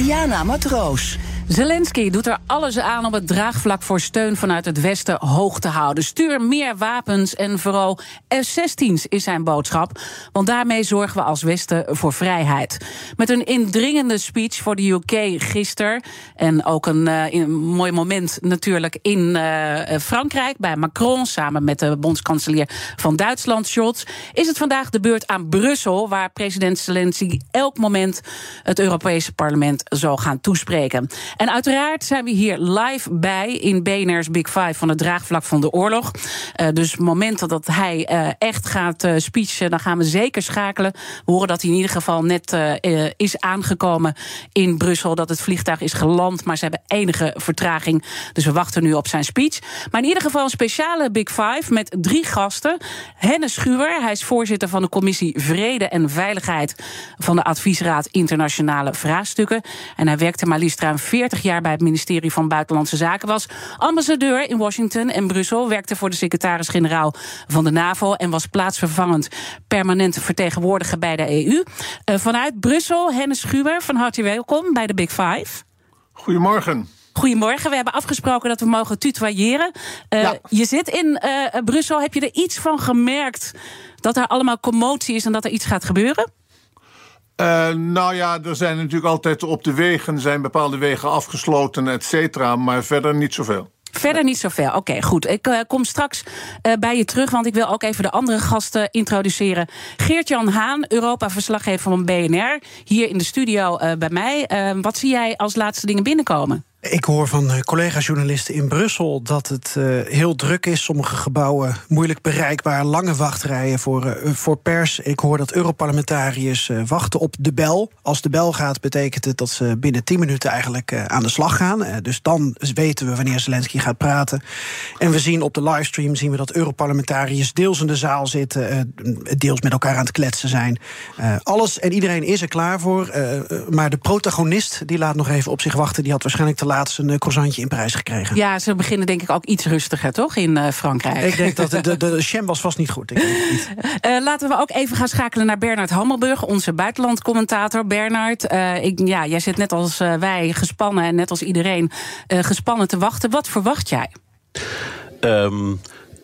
Diana Matroos. Zelensky doet er alles aan om het draagvlak voor steun vanuit het Westen hoog te houden. Stuur meer wapens en vooral F-16's is zijn boodschap. Want daarmee zorgen we als Westen voor vrijheid. Met een indringende speech voor de UK gisteren. En ook een, een mooi moment natuurlijk in uh, Frankrijk bij Macron. Samen met de bondskanselier van Duitsland, Scholz. Is het vandaag de beurt aan Brussel. Waar president Zelensky elk moment het Europese parlement zal gaan toespreken. En uiteraard zijn we hier live bij in BNR's Big Five van het draagvlak van de oorlog. Uh, dus momenten dat hij uh, echt gaat uh, speechen, dan gaan we zeker schakelen. We horen dat hij in ieder geval net is aangekomen in Brussel. Dat het vliegtuig is geland, maar ze hebben enige vertraging. Dus we wachten nu op zijn speech. Maar in ieder geval een speciale Big Five met drie gasten. Henne Schuwer, hij is voorzitter van de commissie Vrede en Veiligheid van de Adviesraad Internationale Vraagstukken. En hij werkte maar liefst ruim 40 jaar bij het ministerie van Buitenlandse Zaken. Was ambassadeur in Washington en Brussel. Werkte voor de secretaris-generaal van de NAVO. En was plaatsvervangend permanent vertegenwoordiger bij de EU. Uh, vanuit Brussel, Hennis Schuwer, van harte welkom bij de Big Five. Goedemorgen. Goedemorgen, we hebben afgesproken dat we mogen tutoyeren. Uh, ja. Je zit in uh, Brussel, heb je er iets van gemerkt dat er allemaal commotie is en dat er iets gaat gebeuren? Uh, nou ja, er zijn natuurlijk altijd op de wegen zijn bepaalde wegen afgesloten, et cetera, maar verder niet zoveel. Verder niet zoveel. Oké, goed. Ik uh, kom straks uh, bij je terug, want ik wil ook even de andere gasten introduceren. Geert-Jan Haan, Europa-verslaggever van BNR, hier in de studio bij mij. wat zie jij als laatste dingen binnenkomen? Ik hoor van collega-journalisten in Brussel dat het uh, heel druk is. Sommige gebouwen moeilijk bereikbaar, lange wachtrijen voor, uh, voor pers. Ik hoor dat Europarlementariërs uh, wachten op de bel. Als de bel gaat, betekent het dat ze binnen 10 minuten eigenlijk aan de slag gaan. dus dan weten we wanneer Zelensky gaat praten. En we zien op de livestream zien we dat Europarlementariërs deels in de zaal zitten, deels met elkaar aan het kletsen zijn. alles en iedereen is er klaar voor. maar de protagonist die laat nog even op zich wachten. Die had waarschijnlijk te laatst een croissantje in prijs gekregen. Ja, ze beginnen denk ik ook iets rustiger, toch, in uh, Frankrijk? Ik denk dat de, de, was vast niet goed. Ik denk niet. Uh, laten we ook even gaan schakelen naar Bernard Hammelburg, onze buitenlandcommentator. Bernard, uh, ik, ja, jij zit net als wij gespannen en net als iedereen gespannen te wachten. Wat verwacht jij? Um,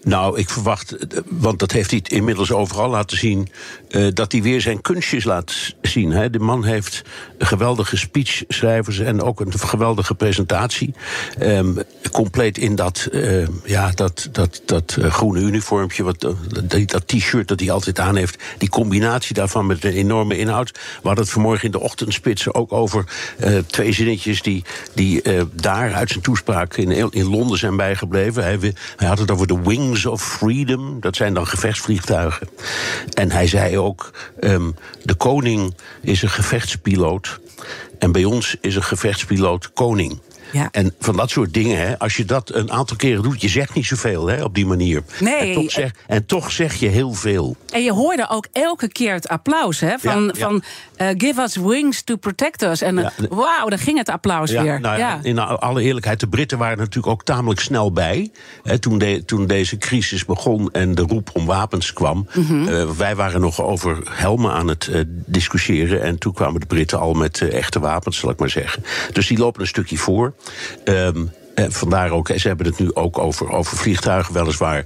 nou, ik verwacht, want dat heeft hij inmiddels overal laten zien, uh, dat hij weer zijn kunstjes laat zien. Hè. De man heeft geweldige speechschrijvers en ook een geweldige presentatie. Um, compleet in dat, uh, ja, dat, dat, dat uh, groene uniformpje, wat, dat, dat t-shirt dat hij altijd aan heeft. Die combinatie daarvan met een enorme inhoud. We hadden het vanmorgen in de ochtendspitsen ook over twee zinnetjes die, die daar uit zijn toespraak in, in Londen zijn bijgebleven. Hij, hij had het over de wings of Freedom, dat zijn dan gevechtsvliegtuigen. En hij zei ook: um, de koning is een gevechtspiloot. En bij ons is een gevechtspiloot koning. Ja. En van dat soort dingen, hè, als je dat een aantal keren doet, je zegt niet zoveel hè, op die manier. Nee. En toch, zeg, en toch zeg je heel veel. En je hoorde ook elke keer het applaus hè, van, ja, ja. van uh, give us wings to protect us. En ja, wauw, daar ging het applaus weer. Nou ja, In alle eerlijkheid, de Britten waren natuurlijk ook tamelijk snel bij. Hè, toen, de, toen deze crisis begon en de roep om wapens kwam. Mm -hmm. uh, wij waren nog over helmen aan het discussiëren. En toen kwamen de Britten al met echte wapens, zal ik maar zeggen. Dus die lopen een stukje voor. En vandaar ook, ze hebben het nu ook over, over vliegtuigen, weliswaar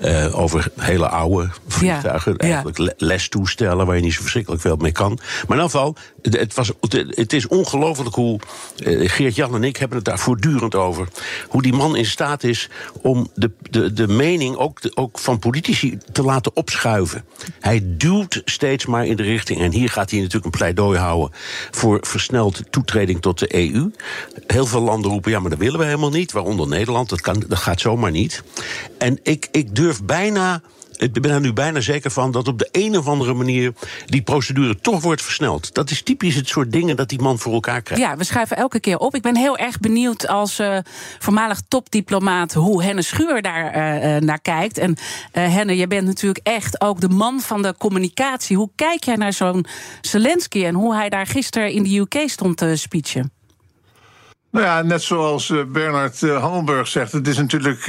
uh, over hele oude vliegtuigen. Ja, eigenlijk ja. lestoestellen waar je niet zo verschrikkelijk veel mee kan. Maar in ieder geval, het, was, het is ongelooflijk hoe. Uh, Geert-Jan en ik hebben het daar voortdurend over. Hoe die man in staat is om de, de, de mening ook, ook van politici te laten opschuiven. Hij duwt steeds maar in de richting. En hier gaat hij natuurlijk een pleidooi houden voor versneld toetreding tot de EU. Heel veel landen roepen: ja, maar dat willen we helemaal niet. Waaronder Nederland. Dat, kan, dat gaat zomaar niet. En ik, ik durf bijna ik ben er nu bijna zeker van dat op de een of andere manier die procedure toch wordt versneld. Dat is typisch het soort dingen dat die man voor elkaar krijgt. Ja, we schuiven elke keer op. Ik ben heel erg benieuwd als uh, voormalig topdiplomaat hoe Henne Schuur daar uh, naar kijkt. En Henne, je bent natuurlijk echt ook de man van de communicatie. Hoe kijk jij naar zo'n Zelensky en hoe hij daar gisteren in de UK stond te speechen? Nou ja, net zoals Bernard Hammelburg zegt, het is natuurlijk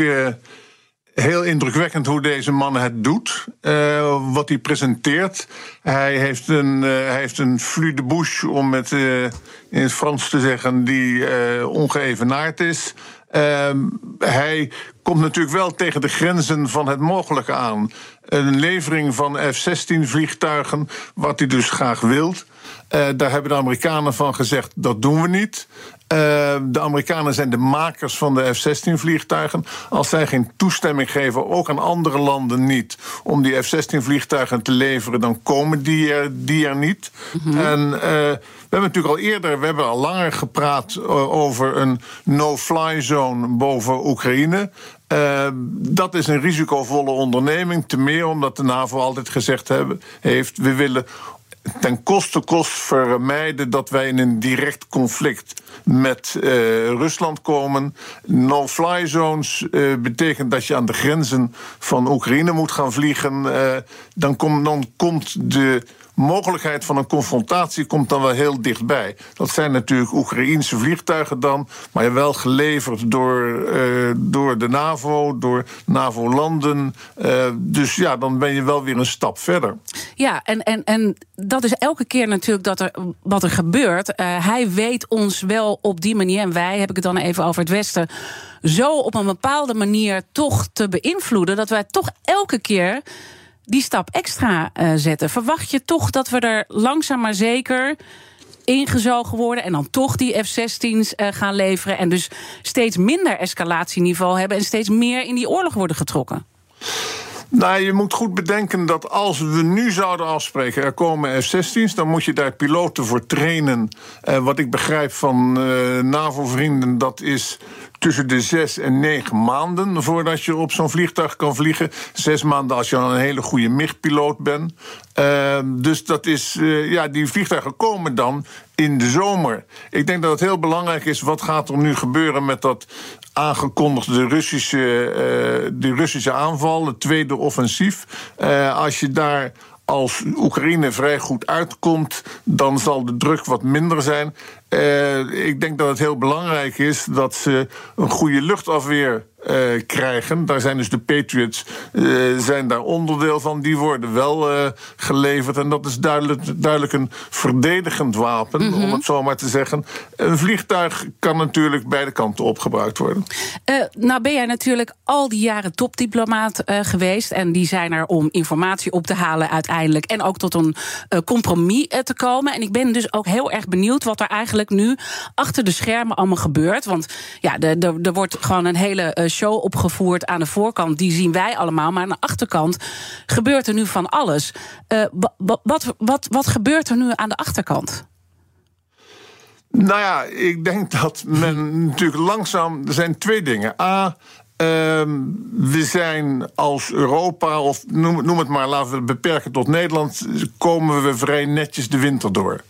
heel indrukwekkend hoe deze man het doet. Uh, wat hij presenteert. Hij heeft een, uh, heeft een flux de bouche, om het uh, in het Frans te zeggen, die ongeëvenaard is. hij komt natuurlijk wel tegen de grenzen van het mogelijke aan. Een levering van F-16 vliegtuigen, wat hij dus graag wilt. daar hebben de Amerikanen van gezegd: dat doen we niet. Uh, de Amerikanen zijn de makers van de F-16-vliegtuigen. Als zij geen toestemming geven, ook aan andere landen niet, om die F-16-vliegtuigen te leveren, dan komen die er, die er niet. Mm -hmm. En uh, we hebben natuurlijk al eerder, we hebben al langer gepraat uh, over een no-fly zone boven Oekraïne. Uh, dat is een risicovolle onderneming. Te meer omdat de NAVO altijd gezegd hebben, heeft: we willen ten koste kost vermijden dat wij in een direct conflict met uh, Rusland komen. No-fly zones uh, betekent dat je aan de grenzen van Oekraïne moet gaan vliegen. Uh, dan, kom, dan komt de mogelijkheid van een confrontatie komt dan wel heel dichtbij. Dat zijn natuurlijk Oekraïense vliegtuigen dan, maar wel geleverd door, uh, door de NAVO, door NAVO-landen. Uh, dus ja, dan ben je wel weer een stap verder. Ja, en, en, en dat is elke keer natuurlijk dat er, wat er gebeurt. Uh, hij weet ons wel op die manier, en wij heb ik het dan even over het Westen zo op een bepaalde manier toch te beïnvloeden dat wij toch elke keer die stap extra uh, zetten. Verwacht je toch dat we er langzaam maar zeker ingezogen worden en dan toch die F-16's uh, gaan leveren en dus steeds minder escalatieniveau hebben en steeds meer in die oorlog worden getrokken? Nou, je moet goed bedenken dat als we nu zouden afspreken, er komen F-16's, dan moet je daar piloten voor trainen. Uh, wat ik begrijp van uh, NAVO-vrienden, dat is tussen de zes en negen maanden voordat je op zo'n vliegtuig kan vliegen. Zes maanden als je al een hele goede MIG-piloot bent. Uh, dus dat is, ja, die vliegtuigen komen dan in de zomer. Ik denk dat het heel belangrijk is, wat gaat er nu gebeuren met dat aangekondigde Russische, uh, de Russische aanval, het tweede offensief. als je daar als Oekraïne vrij goed uitkomt, dan zal de druk wat minder zijn. Uh, ik denk dat het heel belangrijk is dat ze een goede luchtafweer uh, krijgen. Daar zijn dus de Patriots uh, zijn daar onderdeel van. Die worden wel uh, geleverd. En dat is duidelijk, duidelijk een verdedigend wapen, mm -hmm. om het zo maar te zeggen. Een vliegtuig kan natuurlijk beide kanten op gebruikt worden. nou ben jij natuurlijk al die jaren topdiplomaat geweest. En die zijn er om informatie op te halen uiteindelijk. En ook tot een compromis te komen. En ik ben dus ook heel erg benieuwd wat er eigenlijk nu achter de schermen allemaal gebeurt. Want ja, er wordt gewoon een hele show opgevoerd aan de voorkant. Die zien wij allemaal. Maar aan de achterkant gebeurt er nu van alles. Uh, wat, wat, wat gebeurt er nu aan de achterkant? Nou ja, ik denk dat men natuurlijk langzaam. Er zijn twee dingen. A. Uh, we zijn als Europa, of noem, het maar, laten we het beperken tot Nederland, komen we vrij netjes de winter door.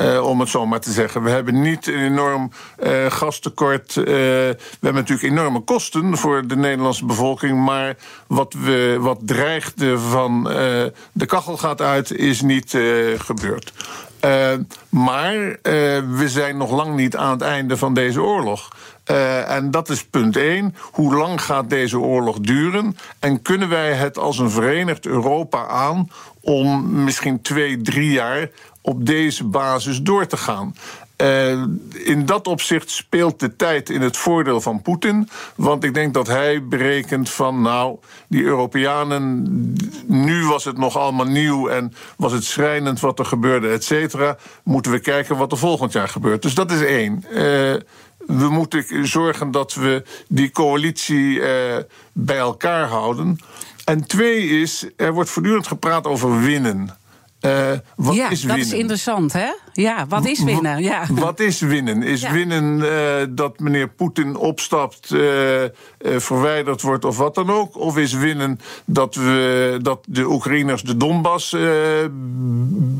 Uh, om het zo maar te zeggen. We hebben niet een enorm uh, gastekort. Uh, we hebben natuurlijk enorme kosten voor de Nederlandse bevolking. Maar wat, we, wat dreigde van de kachel gaat uit, is niet gebeurd. Maar we zijn nog lang niet aan het einde van deze oorlog. Uh, en dat is punt één. Hoe lang gaat deze oorlog duren? En kunnen wij het als een verenigd Europa aan om misschien twee, drie jaar op deze basis door te gaan? Uh, in dat opzicht speelt de tijd in het voordeel van Poetin. Want ik denk dat hij berekent van, nou, die Europeanen. Nu was het nog allemaal nieuw en was het schrijnend wat er gebeurde, et cetera. Moeten we kijken wat er volgend jaar gebeurt. Dus dat is één. Uh, we moeten zorgen dat we die coalitie uh, bij elkaar houden. En twee is, er wordt voortdurend gepraat over winnen. Uh, wat ja, is winnen? dat is interessant, hè? Ja, wat is winnen? Ja. Wat is winnen? Is Ja. winnen eh, dat meneer Poetin opstapt, eh, eh, verwijderd wordt of wat dan ook? Of is winnen dat, we, dat de Oekraïners de Donbass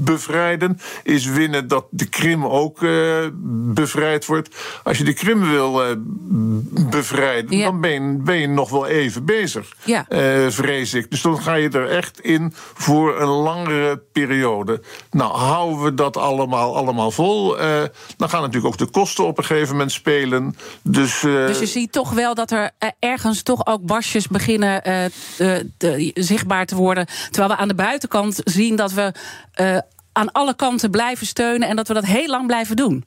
bevrijden? Is winnen dat de Krim ook bevrijd wordt? Als je de Krim wil bevrijden, Ja. dan ben je, ben je nog wel even bezig, Ja. vrees ik. Dus dan ga je er echt in voor een langere periode. Nou, houden we dat allemaal, allemaal vol? eh, dan gaan natuurlijk ook de kosten op een gegeven moment spelen. Dus, eh, Dus je ziet toch wel dat er eh, ergens toch ook barstjes beginnen te- zichtbaar te worden. Terwijl we aan de buitenkant zien dat we aan alle kanten blijven steunen en dat we dat heel lang blijven doen.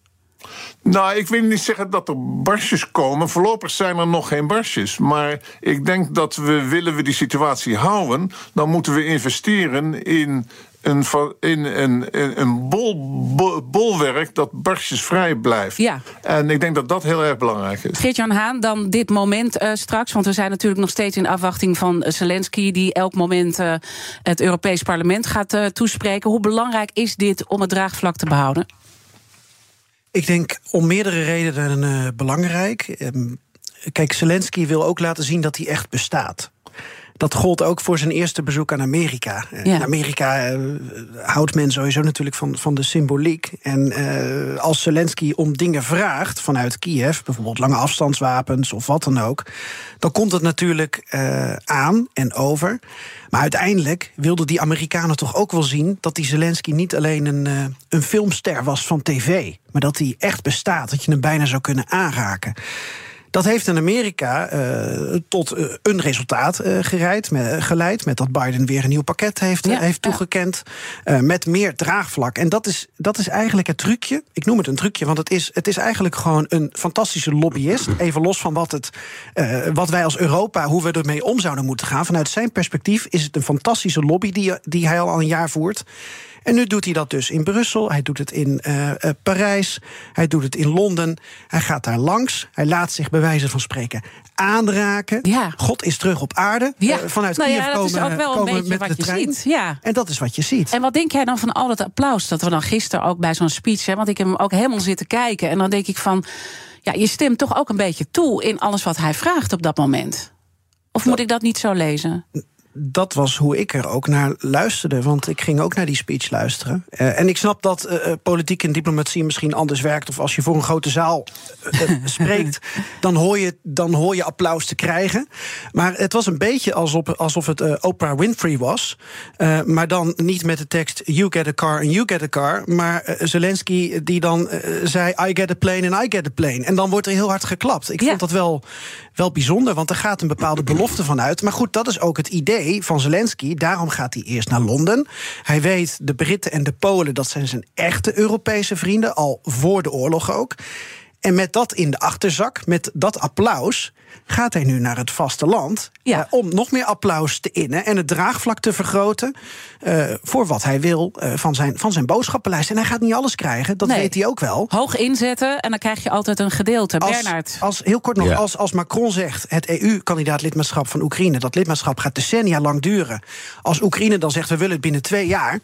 Nou, ik wil niet zeggen dat er barstjes komen. Voorlopig zijn er nog geen barstjes. Maar ik denk dat we, willen we die situatie houden... dan moeten we investeren in een, in een, in een bol, bol- bolwerk dat barstjesvrij blijft. Ja. En ik denk dat dat heel erg belangrijk is. Geert-Jan Haan, dan dit moment eh, straks. Want we zijn natuurlijk nog steeds in afwachting van eh, Zelensky... die elk moment eh, het Europees Parlement gaat eh, toespreken. Hoe belangrijk is dit om het draagvlak te behouden? Ik denk om meerdere redenen eh, belangrijk. Ehm, kijk, Zelensky wil ook laten zien dat hij echt bestaat. Dat gold ook voor zijn eerste bezoek aan Amerika. Eh, Ja. In Amerika eh, houdt men sowieso natuurlijk van, van de symboliek. En eh, als Zelensky om dingen vraagt vanuit Kiev, bijvoorbeeld lange afstandswapens of wat dan ook, dan komt het natuurlijk eh, aan en over. Maar uiteindelijk wilden die Amerikanen toch ook wel zien dat die Zelensky niet alleen een, eh, een filmster was van tv, maar dat hij echt bestaat, dat je hem bijna zou kunnen aanraken. Dat heeft in Amerika eh, tot eh, een resultaat eh, gereid, geleid. Met dat Biden weer een nieuw pakket heeft, Ja, heeft toegekend. met meer draagvlak. En dat is, dat is eigenlijk het trucje. Ik noem het een trucje, want het is, het is eigenlijk gewoon een fantastische lobbyist. Even los van wat, het, wat wij als Europa, hoe we ermee om zouden moeten gaan. Vanuit zijn perspectief is het een fantastische lobby die, die hij al een jaar voert. En nu doet hij dat dus in Brussel, hij doet het in eh, eh, Parijs, hij doet het in Londen. Hij gaat daar langs, hij laat zich bij wijze van spreken aanraken. Ja. God is terug op aarde. Ja. Eh, vanuit Nou ja, Kiev dat is komen, ook wel een komen beetje met wat de je trein. ziet, ja. En dat is wat je ziet. En wat denk jij dan van al dat applaus dat we dan gisteren ook bij zo'n speech... Hè, want ik heb hem ook helemaal zitten kijken... en dan denk ik van, ja, je stemt toch ook een beetje toe... in alles wat hij vraagt op dat moment. Of moet ik dat niet zo lezen? Dat was hoe ik er ook naar luisterde. Want ik ging ook naar die speech luisteren. Eh, en ik snap dat eh, eh, politiek en diplomatie misschien anders werkt. Of als je voor een grote zaal spreekt, dan hoor, je, dan hoor je applaus te krijgen. Maar het was een beetje alsof, alsof het Oprah Winfrey was. Maar dan niet met de tekst You get a car and you get a car. Maar Zelensky die dan zei I get a plane and I get a plane. En dan wordt er heel hard geklapt. Ik Ja. vond dat wel, wel bijzonder, want er gaat een bepaalde belofte van uit. Maar goed, dat is ook het idee van Zelensky. Daarom gaat hij eerst naar Londen. Hij weet, de Britten en de Polen, dat zijn zijn echte Europese vrienden, al voor de oorlog ook. En met dat in de achterzak, met dat applaus, gaat hij nu naar het vasteland. Ja. eh, om nog meer applaus te innen en het draagvlak te vergroten. eh, voor wat hij wil eh, van, zijn, van zijn boodschappenlijst. En hij gaat niet alles krijgen, dat Nee. weet hij ook wel. Hoog inzetten en dan krijg je altijd een gedeelte. Als, Bernard. als, heel kort nog, Ja. als, als Macron zegt het EU-kandidaat-lidmaatschap van Oekraïne, dat lidmaatschap gaat decennia lang duren. Als Oekraïne dan zegt we willen het binnen twee jaar.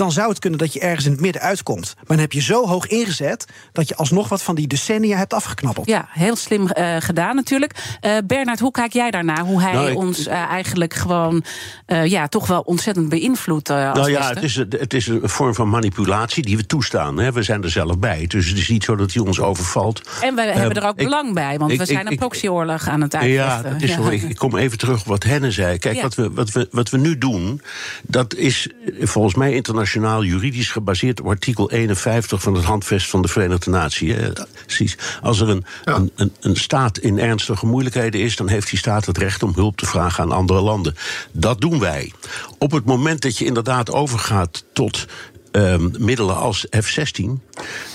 Dan zou het kunnen dat je ergens in het midden uitkomt. Maar dan heb je zo hoog ingezet dat je alsnog wat van die decennia hebt afgeknappeld. Ja, heel slim eh, gedaan natuurlijk. Eh Bernard, hoe kijk jij daarnaar? Hoe hij Nou, ik- ons eh, eigenlijk gewoon eh, ja, toch wel ontzettend beïnvloedt Nou ja, het is, het is een vorm van manipulatie die we toestaan. Hè. We zijn er zelf bij. Dus het is niet zo dat hij ons overvalt. En we hebben er ook ik- belang bij, want ik- we zijn ik- een proxyoorlog aan het Ja, uitvechten. dat is zo. Ik, ik kom even terug op wat Henne zei. Kijk, Ja. wat, we, wat, we, wat we nu doen, dat is volgens mij internationaal juridisch gebaseerd op artikel 51 van het handvest van de Verenigde Naties. hè. Precies. Als er een, een, een, een staat in ernstige moeilijkheden is, dan heeft die staat het recht om hulp te vragen aan andere landen. Dat doen wij. Op het moment dat je inderdaad overgaat tot ehm, middelen als F-16,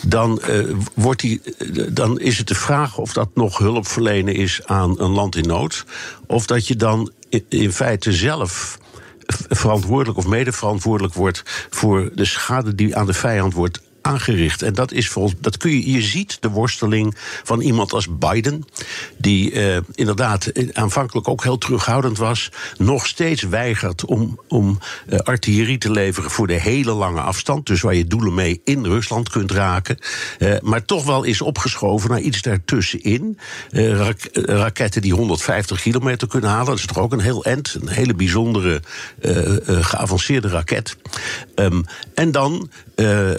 dan, eh, wordt die, eh, dan is het de vraag of dat nog hulp verlenen is aan een land in nood. Of dat je dan in, in feite zelf verantwoordelijk of medeverantwoordelijk wordt voor de schade die aan de vijand wordt aangericht. En dat is volgens, dat kun je, je ziet de worsteling van iemand als Biden, die uh, inderdaad aanvankelijk ook heel terughoudend was, nog steeds weigert om, om uh, artillerie te leveren voor de hele lange afstand, dus waar je doelen mee in Rusland kunt raken, uh, maar toch wel is opgeschoven naar iets daartussenin. Rak raketten die 150 kilometer kunnen halen, dat is toch ook een heel end, een hele bijzondere geavanceerde raket. Um, en dan, uh,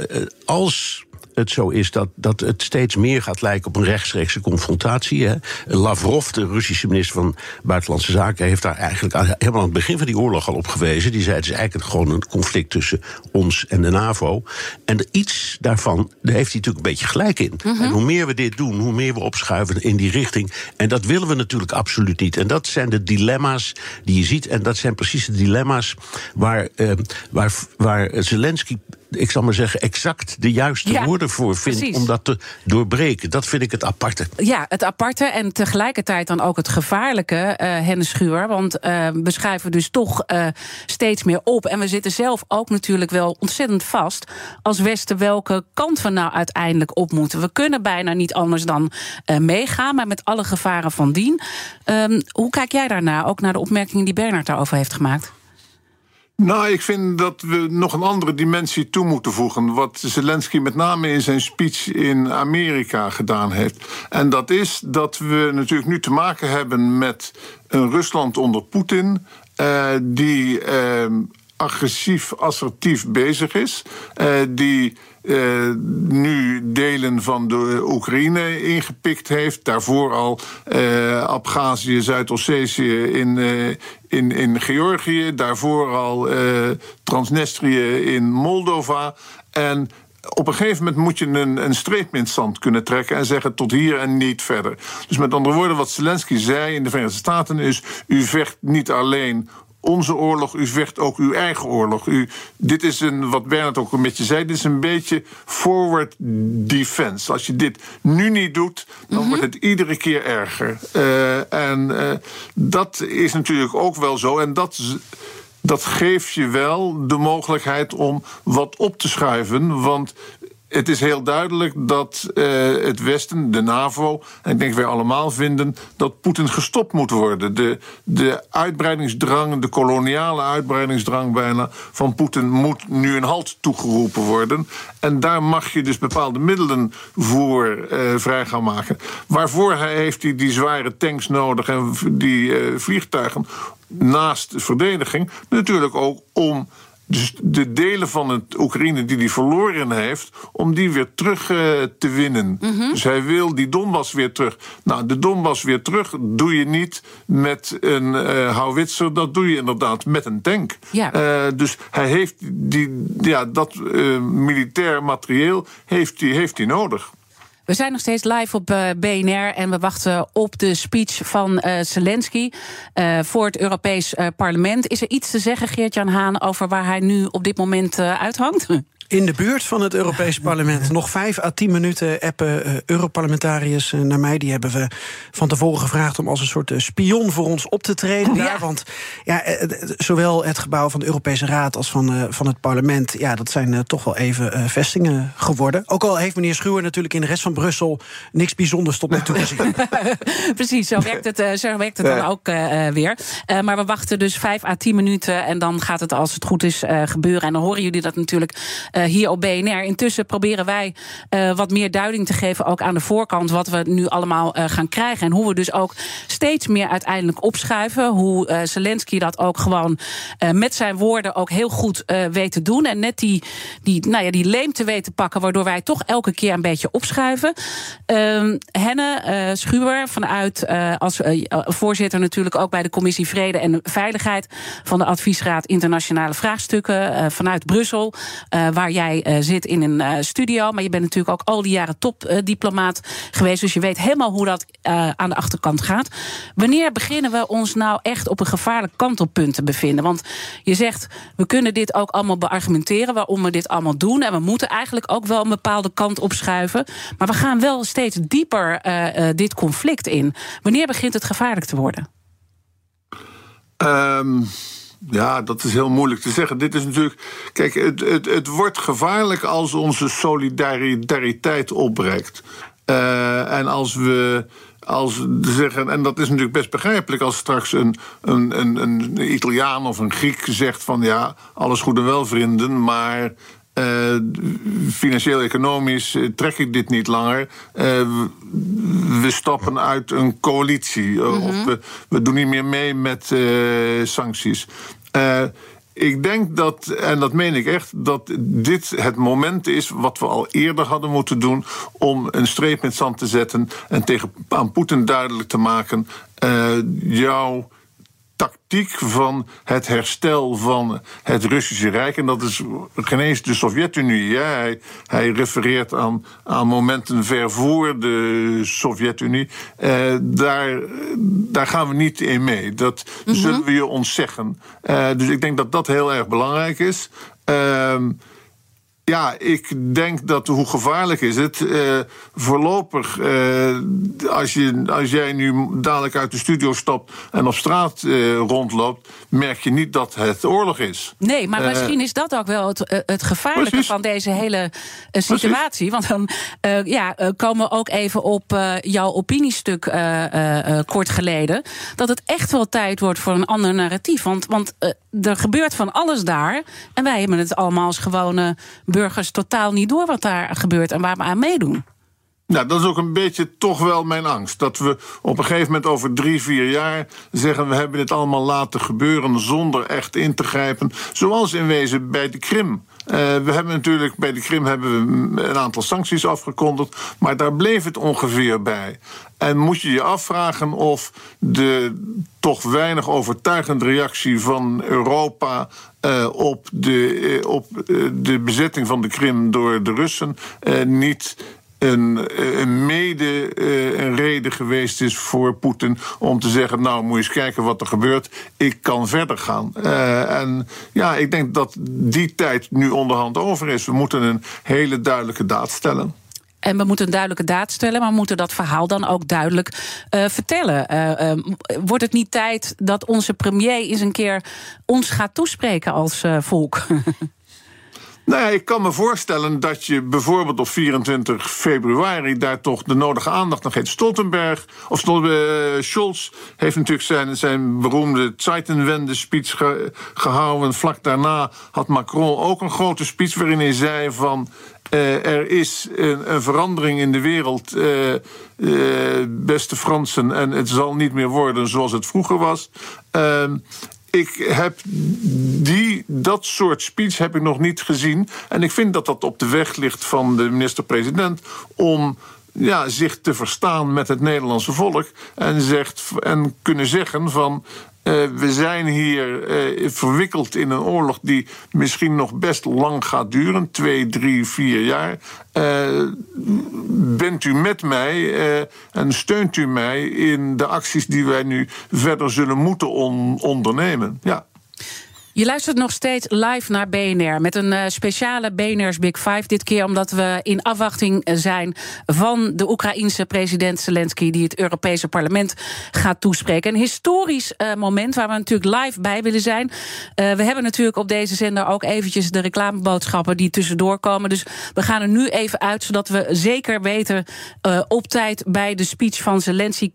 als het zo is dat, dat het steeds meer gaat lijken op een rechtstreekse confrontatie. Hè. Lavrov, de Russische minister van Buitenlandse Zaken, heeft daar eigenlijk helemaal aan het begin van die oorlog al op gewezen. Die zei: het is eigenlijk gewoon een conflict tussen ons en de NAVO. En iets daarvan, daar heeft hij natuurlijk een beetje gelijk in. Mhm. En hoe meer we dit doen, hoe meer we opschuiven in die richting. En dat willen we natuurlijk absoluut niet. En dat zijn de dilemma's die je ziet. En dat zijn precies de dilemma's waar, uh, waar, waar Zelensky ik zal maar zeggen, exact de juiste Ja, woorden voor vindt precies. om dat te doorbreken. Dat vind ik het aparte. Ja, het aparte en tegelijkertijd dan ook het gevaarlijke, Hennis Schuur. Want eh, we schuiven dus toch eh, steeds meer op. En we zitten zelf ook natuurlijk wel ontzettend vast als Westen welke kant we nou uiteindelijk op moeten. We kunnen bijna niet anders dan meegaan, maar met alle gevaren van dien. Ehm, hoe kijk jij daarnaar? Ook naar de opmerkingen die Bernard daarover heeft gemaakt. Nou, ik vind dat we nog een andere dimensie toe moeten voegen. Wat Zelensky met name in zijn speech in Amerika gedaan heeft. En dat is dat we natuurlijk nu te maken hebben met een Rusland onder Poetin. eh, die eh, agressief, assertief bezig is. eh, die eh, nu delen van de Oekraïne ingepikt heeft. Daarvoor al eh Abhazie, Zuid-Ossetië in, eh, in, in Georgië. Daarvoor al Transnistrië in Moldova. En op een gegeven moment moet je een, een streep in het kunnen trekken en zeggen tot hier en niet verder. Dus met andere woorden, wat Zelensky zei in de Verenigde Staten is: u vecht niet alleen onze oorlog, u vecht ook uw eigen oorlog. U, dit is een, wat Bernard ook een beetje zei, dit is een beetje forward defense. Als je dit nu niet doet, dan wordt het iedere keer erger. Uh, en uh, dat is natuurlijk ook wel zo. En dat dat geeft je wel de mogelijkheid om wat op te schuiven. Want het is heel duidelijk dat uh, het Westen, de NAVO, en ik denk wij allemaal vinden dat Poetin gestopt moet worden. De, de uitbreidingsdrang, de koloniale uitbreidingsdrang bijna van Poetin moet nu een halt toegeroepen worden. En daar mag je dus bepaalde middelen voor uh, vrij gaan maken. Waarvoor hij heeft hij die zware tanks nodig en die uh, vliegtuigen naast de verdediging. Natuurlijk ook om dus de delen van het Oekraïne die hij verloren heeft, om die weer terug uh, te winnen. Mm -hmm. Dus hij wil die Donbass weer terug. Nou, de Donbass weer terug doe je niet met een uh, houwitser, dat doe je inderdaad met een tank. Ja. Uh, dus hij heeft die, ja, dat militair materieel heeft hij heeft hij nodig. We zijn nog steeds live op uh, BNR en we wachten op de speech van uh, Zelensky uh, voor het Europees Parlement. Is er iets te zeggen, Geert-Jan Haan, over waar hij nu op dit moment uithangt? In de buurt van het Europese parlement. Nog vijf à tien minuten appen uh, Europarlementariërs uh, naar mij. Die hebben we van tevoren gevraagd om als een soort uh, spion voor ons op te treden. Ja. daar. Want ja, zowel het gebouw van de Europese Raad als van, van het parlement... Ja, dat zijn toch wel even vestingen geworden. Ook al heeft meneer Schuwer natuurlijk in de rest van Brussel... niks bijzonders tot nu toe gezien. Precies, zo werkt het, zo werkt het dan ook weer. maar we wachten dus vijf à tien minuten... en dan gaat het als het goed is gebeuren. En dan horen jullie dat natuurlijk... Uh, hier op BNR. Intussen proberen wij uh, wat meer duiding te geven, ook aan de voorkant, wat we nu allemaal uh, gaan krijgen. En hoe we dus ook steeds meer uiteindelijk opschuiven. Hoe Zelensky dat ook gewoon met zijn woorden ook heel goed weet te doen. En net die, die, nou ja, die leemte weet te pakken, waardoor wij toch elke keer een beetje opschuiven. Ehm, Henne Schuwer, vanuit als voorzitter natuurlijk ook bij de Commissie Vrede en Veiligheid van de Adviesraad Internationale Vraagstukken vanuit Brussel. waar jij uh, zit in een uh, studio. Maar je bent natuurlijk ook al die jaren topdiplomaat uh, geweest. Dus je weet helemaal hoe dat aan de achterkant gaat. Wanneer beginnen we ons nou echt op een gevaarlijk kantelpunt te bevinden? Want je zegt, we kunnen dit ook allemaal beargumenteren... waarom we dit allemaal doen. En we moeten eigenlijk ook wel een bepaalde kant opschuiven. Maar we gaan wel steeds dieper dit conflict in. Wanneer begint het gevaarlijk te worden? Um Ja, dat is heel moeilijk te zeggen. Dit is natuurlijk. Kijk, het, het, het wordt gevaarlijk als onze solidariteit opbreekt. Uh, en als we. Als zeggen, en dat is natuurlijk best begrijpelijk als straks een, een, een, een Italiaan of een Griek zegt van ja, alles goed en wel vrienden, maar uh, Financieel-economisch uh, trek ik dit niet langer. Uh, we stappen uit een coalitie. Mm -hmm. Of we, we, doen niet meer mee met sancties. Ik denk dat, en dat meen ik echt, dat dit het moment is wat we al eerder hadden moeten doen om een streep met zand te zetten en tegen, aan Poetin duidelijk te maken: jouw tactiek van het herstel van het Russische Rijk. En dat is geen eens de Sovjet-Unie. Ja, hij, hij, refereert aan, aan momenten ver voor de Sovjet-Unie. Eh, daar, daar gaan we niet in mee. Dat mm -hmm. zullen we je ontzeggen. Uh, dus ik denk dat dat heel erg belangrijk is. Uh, ja, ik denk dat hoe gevaarlijk is het? Uh, voorlopig, uh, als, je, als jij nu dadelijk uit de studio stapt en op straat uh, rondloopt, merk je niet dat het oorlog is. Nee, maar misschien is dat ook wel het, het gevaarlijke precies. van deze hele situatie. Precies. Want dan ja, komen we ook even op jouw opiniestuk kort geleden. Dat het echt wel tijd wordt voor een ander narratief. Want, want er gebeurt van alles daar. En wij hebben het allemaal als gewone burgers totaal niet door wat daar gebeurt en waar we aan meedoen. Nou, dat is ook een beetje toch wel mijn angst. Dat we op een gegeven moment over drie, vier jaar zeggen... we hebben dit allemaal laten gebeuren zonder echt in te grijpen. Zoals in wezen bij de Krim. Uh, we hebben natuurlijk bij de Krim hebben we een aantal sancties afgekondigd... maar daar bleef het ongeveer bij. En moet je je afvragen of de toch weinig overtuigende reactie van Europa uh, op, de, uh, op de bezetting van de Krim door de Russen niet een, een mede uh, een reden geweest is voor Poetin om te zeggen: Nou, moet je eens kijken wat er gebeurt. Ik kan verder gaan. Uh, en ja, ik denk dat die tijd nu onderhand over is. We moeten een hele duidelijke daad stellen. En we moeten een duidelijke daad stellen, maar we moeten dat verhaal dan ook duidelijk uh, vertellen. Uh, wordt het niet tijd dat onze premier eens een keer ons gaat toespreken als volk? Nou ja, ik kan me voorstellen dat je bijvoorbeeld op 24 februari daar toch de nodige aandacht aan geeft. Stoltenberg, of Stoltenberg, Scholz heeft natuurlijk zijn, zijn beroemde Zeitenwende speech ge, gehouden. Vlak daarna had Macron ook een grote speech waarin hij zei van. Uh, er is een, een, verandering in de wereld, uh, beste Fransen, en het zal niet meer worden zoals het vroeger was. Ik heb die, dat soort speech heb ik nog niet gezien. En ik vind dat dat op de weg ligt van de minister-president om ja, zich te verstaan met het Nederlandse volk. En, zegt, en kunnen zeggen van. Uh, we zijn hier uh, verwikkeld in een oorlog die misschien nog best lang gaat duren. Twee, drie, vier jaar. Uh, bent u met mij en steunt u mij in de acties die wij nu verder zullen moeten on ondernemen? Ja. Je luistert nog steeds live naar BNR met een uh, speciale BNR's Big Five. Dit keer omdat we in afwachting zijn van de Oekraïense president Zelensky, die het Europese parlement gaat toespreken. Een historisch uh, moment waar we natuurlijk live bij willen zijn. Uh, we hebben natuurlijk op deze zender ook eventjes de reclameboodschappen die tussendoor komen. Dus we gaan er nu even uit, zodat we zeker weten op tijd bij de speech van Zelensky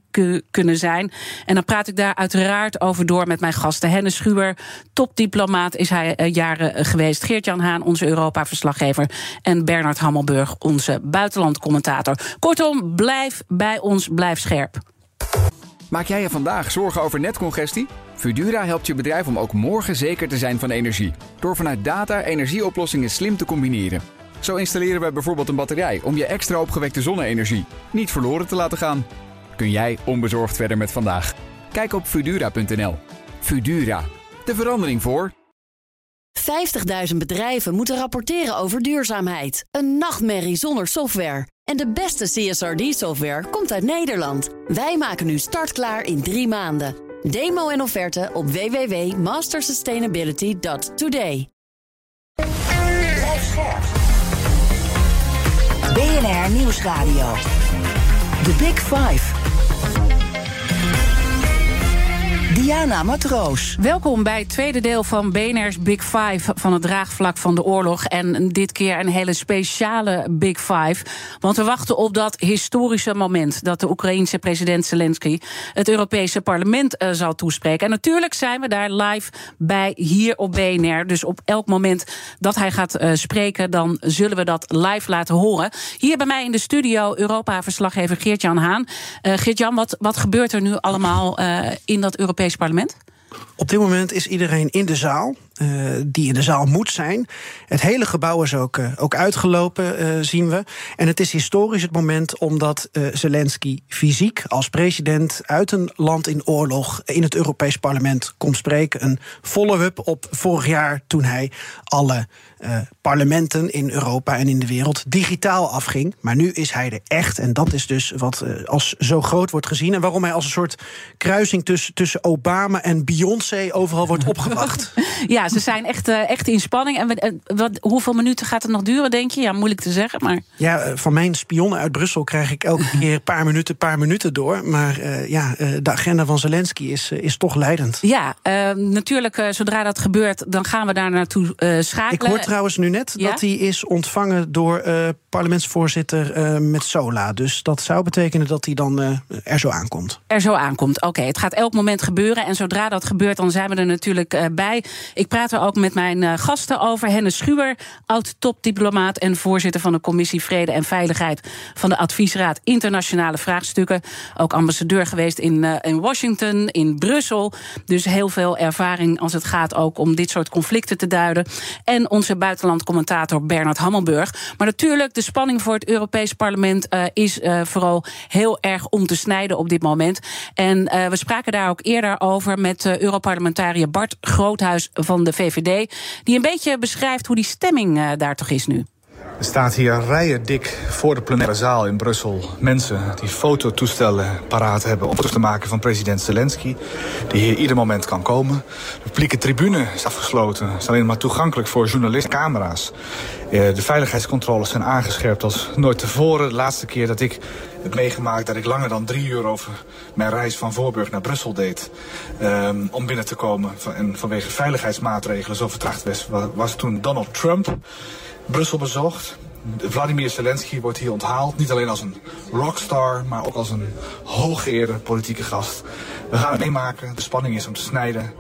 kunnen zijn. En dan praat ik daar uiteraard over door met mijn gasten. Hennis Schuwer, topdiplomaat is hij uh, jaren geweest. Geert-Jan Haan, onze Europa-verslaggever. En Bernard Hammelburg, onze buitenlandcommentator. Kortom, blijf bij ons, blijf scherp. Maak jij je vandaag zorgen over netcongestie? Fudura helpt je bedrijf om ook morgen zeker te zijn van energie. Door vanuit data energieoplossingen slim te combineren. Zo installeren we bijvoorbeeld een batterij om je extra opgewekte zonne-energie niet verloren te laten gaan kun jij onbezorgd verder met vandaag. Kijk op Fudura.nl. Fudura, de verandering voor. 50.000 bedrijven moeten rapporteren over duurzaamheid. Een nachtmerrie zonder software. En de beste CSRD-software komt uit Nederland. Wij maken nu startklaar in drie maanden. Demo en offerte op www.mastersustainability.today. BNR Nieuwsradio. The Big Five. Diana Matroos. Welkom bij het tweede deel van BNR's Big Five van het draagvlak van de oorlog. En dit keer een hele speciale Big Five. Want we wachten op dat historische moment dat de Oekraïense president Zelensky het Europese parlement uh, zal toespreken. En natuurlijk zijn we daar live bij hier op BNR. Dus op elk moment dat hij gaat uh, spreken, dan zullen we dat live laten horen. Hier bij mij in de studio Europa-verslaggever Geert-Jan Haan. Uh, Geert-Jan, wat, wat gebeurt er nu allemaal in dat Europees parlement? Op dit moment is iedereen in de zaal. Uh, die in de zaal moet zijn. Het hele gebouw is ook, uh, ook uitgelopen, uh, zien we. En het is historisch het moment omdat Zelensky fysiek als president uit een land in oorlog in het Europees Parlement komt spreken. Een follow-up op vorig jaar toen hij alle parlementen in Europa en in de wereld digitaal afging. Maar nu is hij er echt. En dat is dus wat als zo groot wordt gezien. En waarom hij als een soort kruising tussen, tussen Obama en Beyoncé overal wordt opgewacht. ja, ze zijn echt, uh, echt in spanning. En wat, hoeveel minuten gaat het nog duren, denk je? Ja, moeilijk te zeggen, maar... Ja, van mijn spionnen uit Brussel krijg ik elke keer een paar minuten, paar minuten door. Maar uh, ja, de agenda van Zelensky is, is toch leidend. Ja, natuurlijk, zodra dat gebeurt, dan gaan we daar naartoe schakelen. Ik hoor trouwens nu net ja? dat hij is ontvangen door parlementsvoorzitter Metsola. Dus dat zou betekenen dat hij dan er zo aankomt. Er zo aankomt, oké. Okay, het gaat elk moment gebeuren. En zodra dat gebeurt, dan zijn we er natuurlijk bij. Ik praat er ook met mijn uh, gasten over. Hennis Schuwer, oud-topdiplomaat en voorzitter van de Commissie Vrede en Veiligheid van de Adviesraad Internationale Vraagstukken. Ook ambassadeur geweest in, uh, in Washington, in Brussel. Dus heel veel ervaring als het gaat ook om dit soort conflicten te duiden. En onze buitenlandcommentator Bernard Hammelburg. Maar natuurlijk, de spanning voor het Europees Parlement uh, is vooral heel erg om te snijden op dit moment. En we spraken daar ook eerder over met Europarlementariër Bart Groothuis van de VVD. Die een beetje beschrijft hoe die stemming uh, daar toch is nu. Er staat hier rijen dik voor de plenaire zaal in Brussel. Mensen die fototoestellen paraat hebben om foto's te maken van president Zelensky. Die hier ieder moment kan komen. De publieke tribune is afgesloten. Is alleen maar toegankelijk voor journalisten en camera's. De veiligheidscontroles zijn aangescherpt als nooit tevoren. De laatste keer dat ik het meegemaakt dat ik langer dan drie uur over mijn reis van Voorburg naar Brussel deed. Um, om binnen te komen. En vanwege veiligheidsmaatregelen zo vertraagd was, was toen Donald Trump Brussel bezocht. Vladimir Zelensky wordt hier onthaald. Niet alleen als een rockstar, maar ook als een hooggeëerde politieke gast. We gaan het meemaken. De spanning is om te snijden.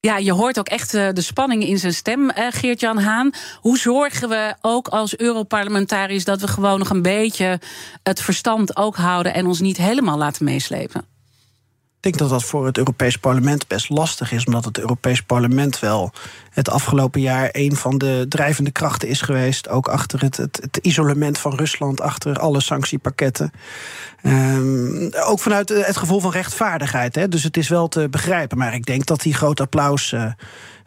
Ja, je hoort ook echt de spanning in zijn stem, Geert-Jan Haan. Hoe zorgen we ook als Europarlementariërs dat we gewoon nog een beetje het verstand ook houden en ons niet helemaal laten meeslepen? Ik denk dat dat voor het Europees Parlement best lastig is, omdat het Europees Parlement wel het afgelopen jaar een van de drijvende krachten is geweest. Ook achter het, het, het isolement van Rusland, achter alle sanctiepakketten. Um, ook vanuit het gevoel van rechtvaardigheid. Hè. Dus het is wel te begrijpen. Maar ik denk dat die groot applaus. Uh,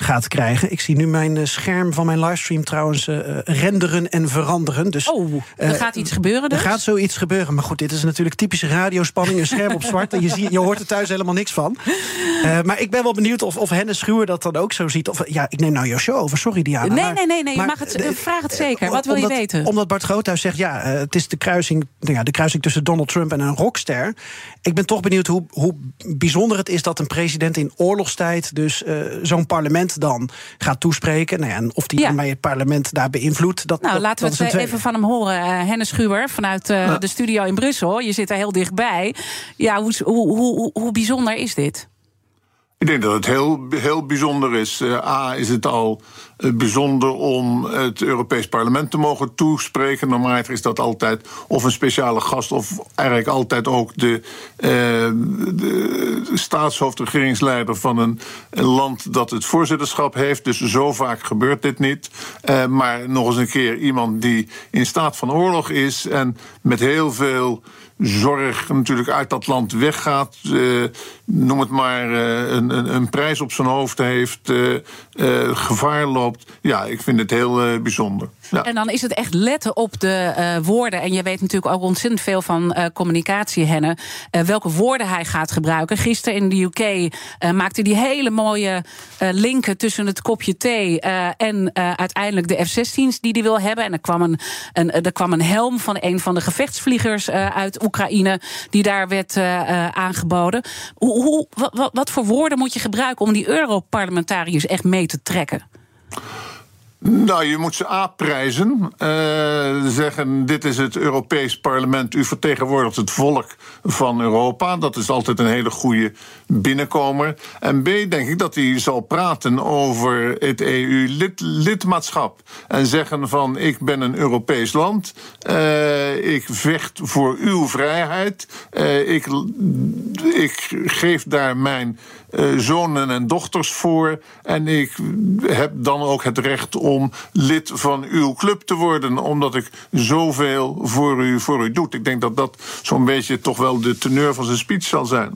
gaat krijgen. Ik zie nu mijn eh, scherm van mijn livestream trouwens uh, renderen en veranderen. Dus, oh, er gaat iets gebeuren dus? Er gaat zoiets gebeuren. Maar goed, dit is natuurlijk typische radiospanning. Een scherm op zwart. En je, ziet, je hoort er thuis helemaal niks van. Maar ik ben wel benieuwd of, of Hennis Schuur dat dan ook zo ziet. Of, ja, ik neem nou jouw show over. Sorry Diana. Nee, maar, nee, nee. nee maar, je mag het, vraag het zeker. Wat wil omdat, je weten? Omdat Bart Groothuis zegt, ja, het is de kruising, nou ja, de kruising tussen Donald Trump en een rockster. Ik ben toch benieuwd hoe, hoe bijzonder het is dat een president in oorlogstijd... dus zo'n parlement dan gaat toespreken. Nou ja, en of die ja. bij het parlement daar beïnvloedt. Dat, nou, dat, laten dat we het even van hem horen. Uh, Hennis Schuwer vanuit uh, ja. de studio in Brussel. Je zit er heel dichtbij. Ja, hoe, hoe, hoe, hoe bijzonder is dit? Ik denk dat het heel, heel bijzonder is. Uh, A, is het al bijzonder om het Europees Parlement te mogen toespreken. Normaal is dat altijd of een speciale gast, of eigenlijk altijd ook de, uh, de staatshoofd, regeringsleider van een, een, land dat het voorzitterschap heeft. Dus zo vaak gebeurt dit niet. maar nog eens een keer iemand die in staat van oorlog is en met heel veel zorg natuurlijk uit dat land weggaat. Uh, noem het maar uh, een, een, prijs op zijn hoofd heeft, uh, gevaar loopt. Ja, ik vind het heel bijzonder. Ja. En dan is het echt letten op de woorden. En je weet natuurlijk ook ontzettend veel van communicatie, Henne. welke woorden hij gaat gebruiken. Gisteren in de UK maakte hij hele mooie linken tussen het kopje thee en uiteindelijk de F-16's die hij wil hebben. En er kwam een, een, er kwam een helm van een van de gevechtsvliegers uit Oekraïne, die daar werd aangeboden. Hoe, hoe, wat, wat voor woorden moet je gebruiken om die Europarlementariërs echt mee te trekken? Nou, je moet ze aanprijzen. Uh, zeggen: dit is het Europees Parlement. U vertegenwoordigt het volk van Europa. Dat is altijd een hele goede binnenkomer. En B, denk ik dat hij zal praten over het EU-lidmaatschap. en zeggen: van ik ben een Europees land. Uh, ik vecht voor uw vrijheid. Uh, ik, ik geef daar mijn zonen en dochters voor. En ik heb dan ook het recht om lid van uw club te worden, omdat ik zoveel voor u, voor u doe. Ik denk dat dat zo'n beetje toch wel de teneur van zijn speech zal zijn.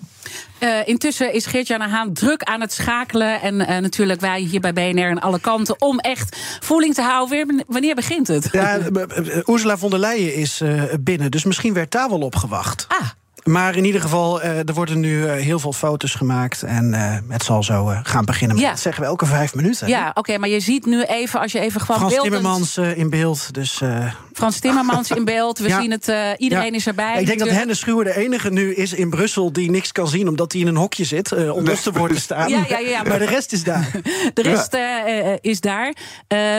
Uh, intussen is Geert-Jan Haan druk aan het schakelen. En uh, natuurlijk wij hier bij BNR aan alle kanten. Om echt voeling te houden. Wanneer begint het? Ja, Ursula von der Leyen is uh, binnen. Dus misschien werd daar wel op gewacht. Ah. Maar in ieder geval, uh, er worden nu uh, heel veel foto's gemaakt. En uh, het zal zo gaan beginnen. Ja. Dat zeggen we elke vijf minuten. Ja, oké, okay, maar je ziet nu even, als je even gewoon Frans beeldend... Timmermans in beeld. Dus, Frans Timmermans in beeld. We ja. zien het, iedereen ja. is erbij. Ik denk dat Hennis Schuwer de enige nu is in Brussel... die niks kan zien, omdat hij in een hokje zit. om los te worden staan. Ja, ja, ja, maar de rest is daar. De rest is daar.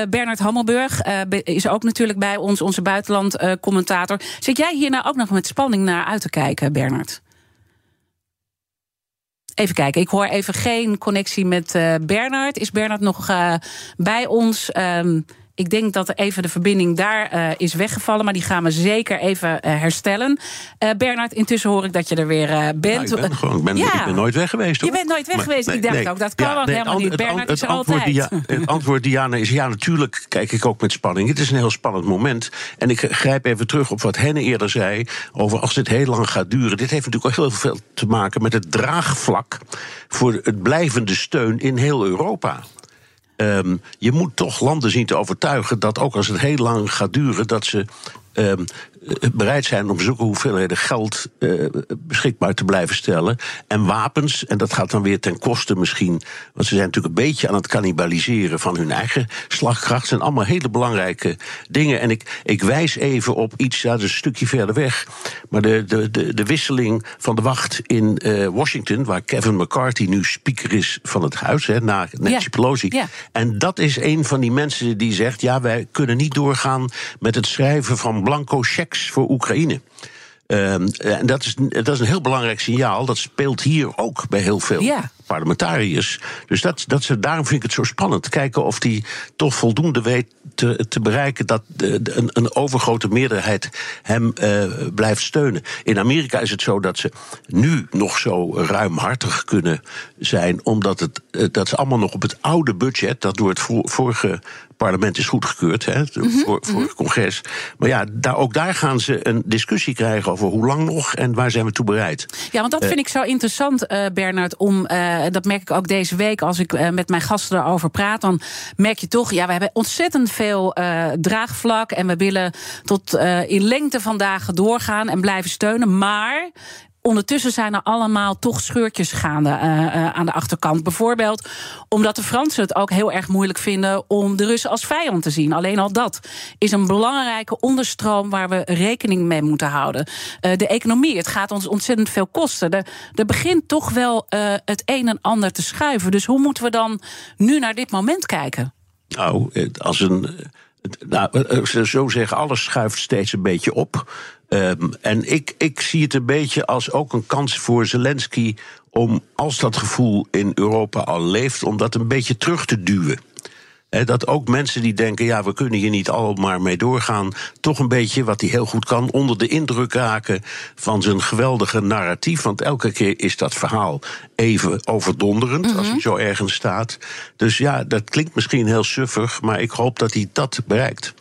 Bernard Hammelburg is ook natuurlijk bij ons, onze buitenland-commentator. Zit jij hier nou ook nog met spanning naar uit te kijken, Bernard? Even kijken, ik hoor even geen connectie met uh, Bernard. Is Bernard nog uh, bij ons? Um, ik denk dat even de verbinding daar uh, is weggevallen. Maar die gaan we zeker even uh, herstellen. Uh, Bernard, intussen hoor ik dat je er weer bent. Nou, ik, ben gewoon, ik, ben, ja. ik ben nooit weg geweest. Hoor. Je bent nooit weg maar, geweest. Nee, ik dacht nee, ook, dat kan ja, wel nee, helemaal niet. Bernard is er altijd. Dia, het antwoord, Diana, is ja, natuurlijk kijk ik ook met spanning. Het is een heel spannend moment. En ik grijp even terug op wat Henne eerder zei... over als dit heel lang gaat duren. Dit heeft natuurlijk ook heel veel te maken met het draagvlak... voor het blijvende steun in heel Europa. Um, je moet toch landen zien te overtuigen dat ook als het heel lang gaat duren, dat ze um, bereid zijn om zulke hoeveelheden geld uh, beschikbaar te blijven stellen. En wapens, en dat gaat dan weer ten koste misschien. Want ze zijn natuurlijk een beetje aan het cannibaliseren van hun eigen slagkracht. zijn allemaal hele belangrijke dingen. En ik, ik wijs even op iets, ja, dat is een stukje verder weg. Maar de, de, de, de wisseling van de wacht in uh, Washington, waar Kevin McCarthy nu speaker is van het huis, hè, na Nancy. Pelosi. En dat is een van die mensen die zegt: ja, wij kunnen niet doorgaan met het schrijven van blanco voor Oekraïne. Um, en dat is, dat is een heel belangrijk signaal. Dat speelt hier ook bij heel veel ja. parlementariërs. Dus dat, dat, daarom vind ik het zo spannend. Kijken of die toch voldoende weet te, te bereiken dat de, de, een, een, overgrote meerderheid hem uh, blijft steunen. In Amerika is het zo dat ze nu nog zo ruimhartig kunnen zijn, omdat het, dat ze allemaal nog op het oude budget, dat door het vorige parlement is goedgekeurd, hè, voor, voor het congres. Maar ja, daar, ook daar gaan ze een discussie krijgen over hoe lang nog en waar zijn we toe bereid. Ja, want dat uh, vind ik zo interessant, uh, Bernard, om, uh, dat merk ik ook deze week als ik met mijn gasten erover praat, dan merk je toch, ja, we hebben ontzettend veel draagvlak en we willen tot in lengte van dagen doorgaan en blijven steunen, maar ondertussen zijn er allemaal toch scheurtjes gaande uh, uh, aan de achterkant. Bijvoorbeeld omdat de Fransen het ook heel erg moeilijk vinden om de Russen als vijand te zien. Alleen al dat is een belangrijke onderstroom waar we rekening mee moeten houden. Uh, de economie, het gaat ons ontzettend veel kosten. Er, er begint toch wel het een en ander te schuiven. Dus hoe moeten we dan nu naar dit moment kijken? Nou, als een. Nou, zo zeggen, alles schuift steeds een beetje op. Um, en ik, ik zie het een beetje als ook een kans voor Zelensky om, als dat gevoel in Europa al leeft, om dat een beetje terug te duwen. He, dat ook mensen die denken, ja, we kunnen hier niet allemaal mee doorgaan, toch een beetje, wat hij heel goed kan, onder de indruk raken van zijn geweldige narratief. Want elke keer is dat verhaal even overdonderend mm -hmm. als hij zo ergens staat. Dus ja, dat klinkt misschien heel suffig, maar ik hoop dat hij dat bereikt.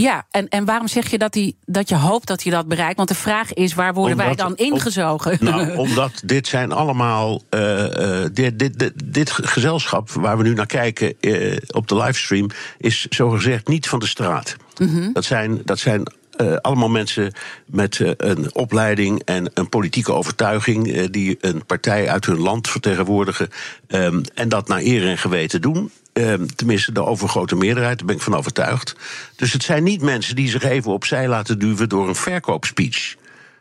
Ja, en, en waarom zeg je dat, hij, dat je hoopt dat hij dat bereikt? Want de vraag is, waar worden omdat, wij dan ingezogen? Om, nou, omdat dit zijn allemaal... Uh, uh, dit, dit, dit, dit, gezelschap waar we nu naar kijken uh, op de livestream... is zogezegd niet van de straat. Mm -hmm. Dat zijn... Dat zijn uh, allemaal mensen met uh, een opleiding en een politieke overtuiging. Uh, die een partij uit hun land vertegenwoordigen. Um, en dat naar eer en geweten doen. Um, tenminste, de overgrote meerderheid, daar ben ik van overtuigd. Dus het zijn niet mensen die zich even opzij laten duwen door een verkoopspeech.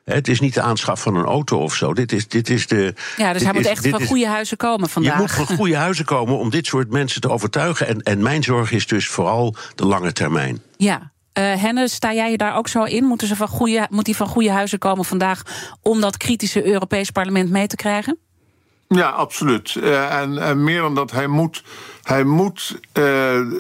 Het is niet de aanschaf van een auto of zo. Dit is, dit is de. Ja, dus hij moet is, echt van goede huizen komen vandaag. Je moet van goede huizen komen om dit soort mensen te overtuigen. En, en mijn zorg is dus vooral de lange termijn. Ja. Uh, Henne, sta jij je daar ook zo in? Moeten ze van goede, moet hij van goede huizen komen vandaag om dat kritische Europees parlement mee te krijgen? Ja, absoluut. Uh, en, en, meer dan dat, hij moet, hij moet uh,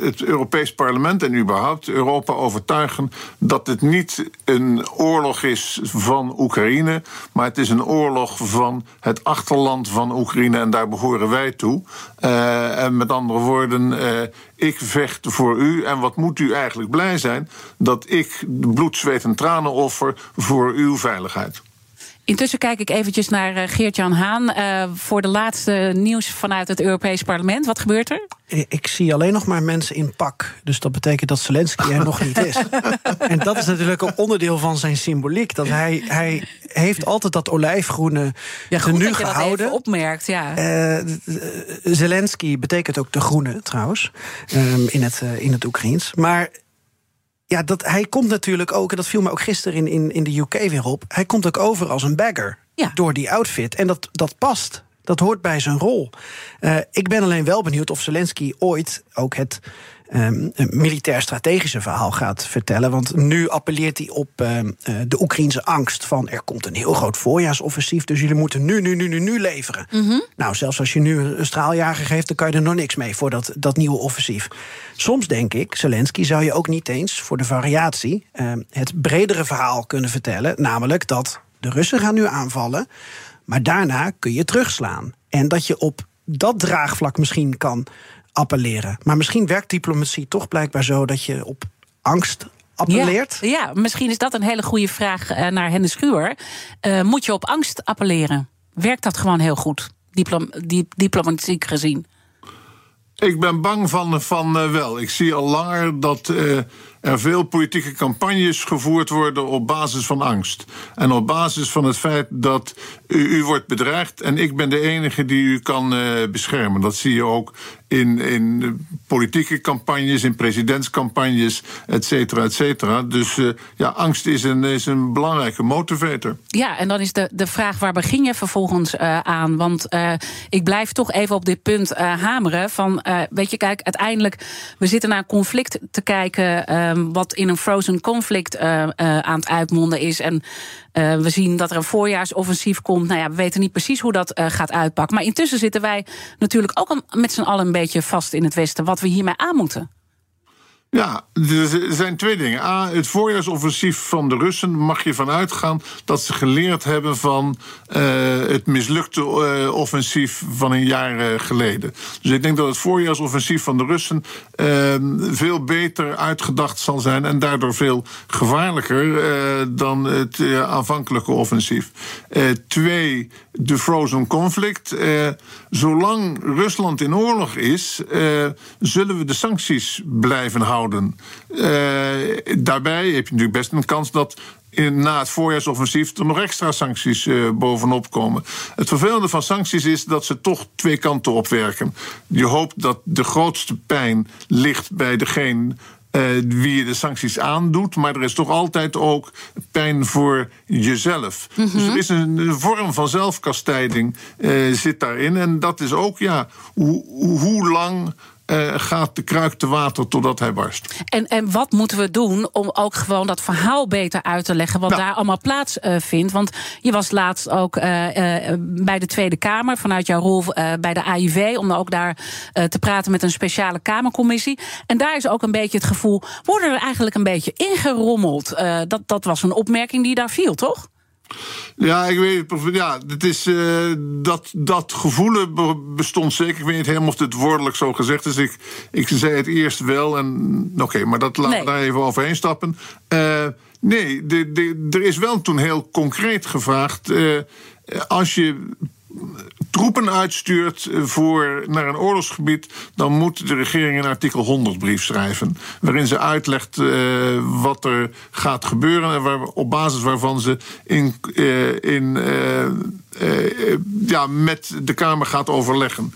het Europees Parlement en überhaupt Europa overtuigen dat het niet een oorlog is van Oekraïne, maar het is een oorlog van het achterland van Oekraïne en daar behoren wij toe. Uh, en met andere woorden, ik vecht voor u en wat moet u eigenlijk blij zijn dat ik bloed, zweet en tranen offer voor uw veiligheid. Intussen kijk ik eventjes naar uh, Geert-Jan Haan uh, voor de laatste nieuws vanuit het Europees Parlement. Wat gebeurt er? Ik zie alleen nog maar mensen in pak. Dus dat betekent dat Zelensky er nog niet is. En dat is natuurlijk een onderdeel van zijn symboliek. Dat hij, hij heeft altijd dat olijfgroene ja, goed nu dat je gehouden. Dat even opmerkt, ja. Uh, Zelensky betekent ook de groene trouwens. Um, in het, in het Oekraïens. Maar ja, dat, hij komt natuurlijk ook, en dat viel me ook gisteren in, in, in de UK weer op. Hij komt ook over als een bagger ja. door die outfit. En dat, dat past. Dat hoort bij zijn rol. Uh, ik ben alleen wel benieuwd of Zelensky ooit ook het um, militair-strategische verhaal gaat vertellen. Want nu appelleert hij op um, de Oekraïnse angst van er komt een heel groot voorjaarsoffensief, dus jullie moeten nu, nu, nu, nu, nu leveren. Mm -hmm. Nou, zelfs als je nu een straaljager geeft, dan kan je er nog niks mee voor dat, dat nieuwe offensief. Soms denk ik, Zelensky zou je ook niet eens voor de variatie um, het bredere verhaal kunnen vertellen, namelijk dat de Russen gaan nu aanvallen, maar daarna kun je terugslaan. En dat je op dat draagvlak misschien kan appelleren. Maar misschien werkt diplomatie toch blijkbaar zo dat je op angst appelleert. Ja, ja misschien is dat een hele goede vraag uh, naar Hennis Schuur. Uh, moet je op angst appelleren? Werkt dat gewoon heel goed, Diplom dip diplomatiek gezien? Ik ben bang van, van uh, wel. Ik zie al langer dat er veel politieke campagnes gevoerd worden op basis van angst. En op basis van het feit dat u, u wordt bedreigd en ik ben de enige die u kan uh, beschermen. Dat zie je ook in, in politieke campagnes, in presidentscampagnes, et cetera, et cetera. Dus uh, ja, angst is een, is een belangrijke motivator. Ja, en dan is de, de vraag, waar begin je vervolgens uh, aan? Want ik blijf toch even op dit punt hameren. Van, weet je, kijk, uiteindelijk, we zitten naar een conflict te kijken wat in een frozen conflict aan het uitmonden is. En uh, we zien dat er een voorjaarsoffensief komt. Nou ja, we weten niet precies hoe dat gaat uitpakken. Maar intussen zitten wij natuurlijk ook met z'n allen een beetje vast in het Westen. Wat we hiermee aan moeten. Ja, er zijn twee dingen. A, het voorjaarsoffensief van de Russen mag je vanuit gaan dat ze geleerd hebben van uh, het mislukte uh, offensief van een jaar uh, geleden. Dus ik denk dat het voorjaarsoffensief van de Russen veel beter uitgedacht zal zijn en daardoor veel gevaarlijker dan het aanvankelijke offensief. twee, de frozen conflict. zolang Rusland in oorlog is, zullen we de sancties blijven houden. Uh, daarbij heb je natuurlijk best een kans dat na het voorjaarsoffensief er nog extra sancties uh, bovenop komen. Het vervelende van sancties is dat ze toch twee kanten opwerken. Je hoopt dat de grootste pijn ligt bij degene uh, wie je de sancties aandoet. Maar er is toch altijd ook pijn voor jezelf. Mm -hmm. Dus er is een, een vorm van zelfkastijding uh, zit daarin. En dat is ook, ja, hoe lang uh, gaat de kruik te water totdat hij barst. En, en wat moeten we doen om ook gewoon dat verhaal beter uit te leggen, wat nou. daar allemaal plaats uh, vindt? Want je was laatst ook uh, bij de Tweede Kamer vanuit jouw rol bij de AIV, om ook daar te praten met een speciale Kamercommissie. En daar is ook een beetje het gevoel, worden er eigenlijk een beetje ingerommeld? dat, dat was een opmerking die daar viel, toch? Ja, ik weet het. Ja, het is, uh, dat, dat gevoel bestond zeker. Ik weet niet helemaal of het woordelijk zo gezegd is. Ik, ik zei het eerst wel. En oké, okay, maar dat laten nee. we daar even overheen stappen. Uh, nee, de, de, er is wel toen heel concreet gevraagd. Uh, als je troepen uitstuurt voor, naar een oorlogsgebied, dan moet de regering een artikel 100 brief schrijven. Waarin ze uitlegt uh, wat er gaat gebeuren en waar, op basis waarvan ze in, uh, in, ja, met de Kamer gaat overleggen.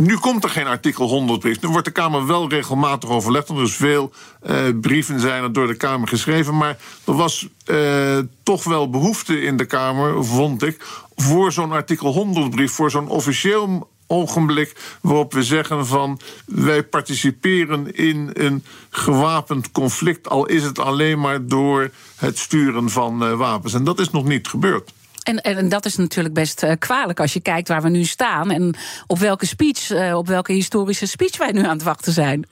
Nu komt er geen artikel 100 brief. Nu wordt de Kamer wel regelmatig overlegd. Er veel uh, brieven zijn er door de Kamer geschreven. Maar er was uh, toch wel behoefte in de Kamer, vond ik, voor zo'n artikel 100 brief, voor zo'n officieel ogenblik waarop we zeggen van wij participeren in een gewapend conflict, al is het alleen maar door het sturen van uh, wapens. En dat is nog niet gebeurd. En, en, dat is natuurlijk best uh, kwalijk als je kijkt waar we nu staan en op welke speech, uh, op welke historische speech wij nu aan het wachten zijn.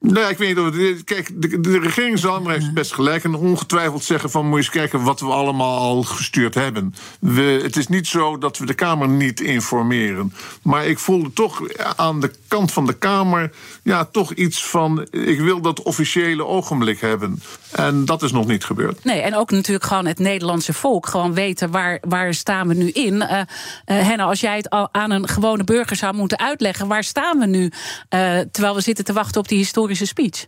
Nou, ik weet niet. Kijk, de, regering Zalmer heeft best gelijk. En ongetwijfeld zeggen van moet je eens kijken wat we allemaal al gestuurd hebben. We, het is niet zo dat we de Kamer niet informeren. Maar ik voelde toch aan de kant van de Kamer ja, toch iets van. Ik wil dat officiële ogenblik hebben. En dat is nog niet gebeurd. Nee, en ook natuurlijk gewoon het Nederlandse volk. Gewoon weten waar, waar staan we nu in. Uh, Henna, als jij het aan een gewone burger zou moeten uitleggen, waar staan we nu? Uh, terwijl we zitten te wachten op die speech?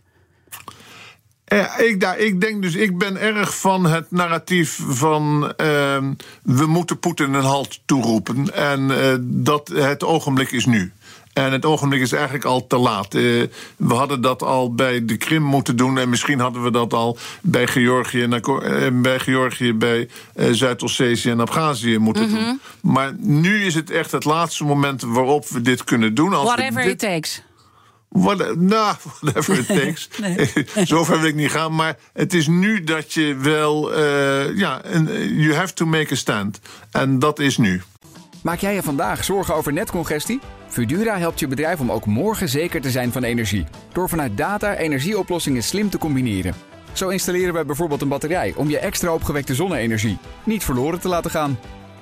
Ja, ik, ik denk dus, ik ben erg van het narratief van uh, we moeten Poetin een halt toeroepen. En uh, dat het ogenblik is nu. En het ogenblik is eigenlijk al te laat. Uh, we hadden dat al bij de Krim moeten doen. En misschien hadden we dat al bij Georgië, en bij, Georgië, bij Zuid-Ossetië en Abhazie moeten mm -hmm. doen. Maar nu is het echt het laatste moment waarop we dit kunnen doen. Als Whatever dit... it takes. What, nou, whatever it takes. Zover wil ik niet gaan. Maar het is nu dat je wel. Uh, ja, you have to make a stand. En dat is nu. Maak jij je vandaag zorgen over netcongestie? Fudura helpt je bedrijf om ook morgen zeker te zijn van energie. Door vanuit data energieoplossingen slim te combineren. Zo installeren we bijvoorbeeld een batterij om je extra opgewekte zonne-energie niet verloren te laten gaan.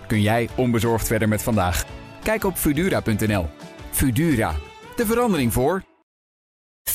Kun jij onbezorgd verder met vandaag? Kijk op Fudura.nl. Fudura, de verandering voor.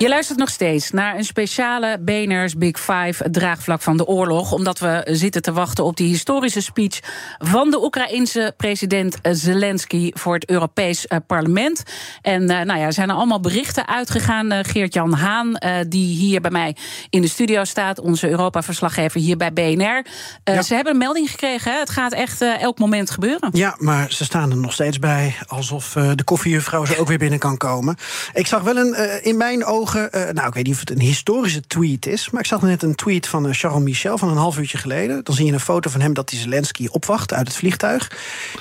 Je luistert nog steeds naar een speciale Beners Big Five draagvlak van de oorlog. Omdat we zitten te wachten op die historische speech van de Oekraïense president Zelensky voor het Europees eh, Parlement. En uh, nou ja, er zijn er allemaal berichten uitgegaan. Uh, Geert-Jan Haan, die hier bij mij in de studio staat, onze Europa-verslaggever hier bij BNR. Ja. Ze hebben een melding gekregen. Het gaat echt elk moment gebeuren. Ja, maar ze staan er nog steeds bij alsof de koffiejuffrouw ze ook weer binnen kan komen. Ik zag wel een in mijn ogen uh, nou, ik weet niet of het een historische tweet is. Maar ik zag net een tweet van uh, Charles Michel van een half uurtje geleden. Dan zie je een foto van hem dat hij Zelensky opwacht uit het vliegtuig.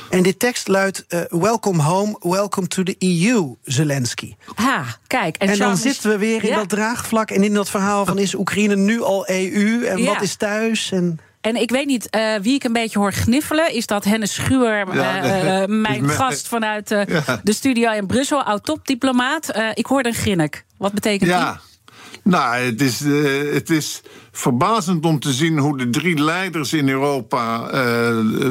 En dit tekst luidt: uh, Welcome home, welcome to the EU, Zelensky. Ha, kijk. En, en dan zitten we weer in ja. dat draagvlak en in dat verhaal van is Oekraïne nu al EU en ja. wat is thuis? En... En ik weet niet uh, wie ik een beetje hoor gniffelen. Is dat Hennis Schuur, ja, uh, uh, mijn gast vanuit ja. de studio in Brussel, oud-topdiplomaat. ik hoorde een grinnik. Wat betekent ja. die? Nou, het is, het is verbazend om te zien hoe de drie leiders in Europa,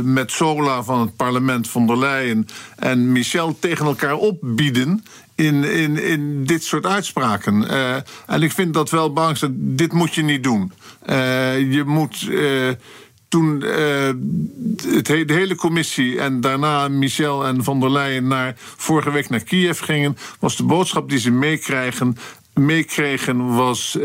met Sola van het parlement, von der Leyen en Michel, tegen elkaar opbieden in, in, in dit soort uitspraken. Uh, en ik vind dat wel belangrijk. Dit moet je niet doen. Uh, je moet. Uh, toen het, de hele commissie en daarna Michel en van der Leyen naar, vorige week naar Kiev gingen, was de boodschap die ze meekrijgen, meekregen was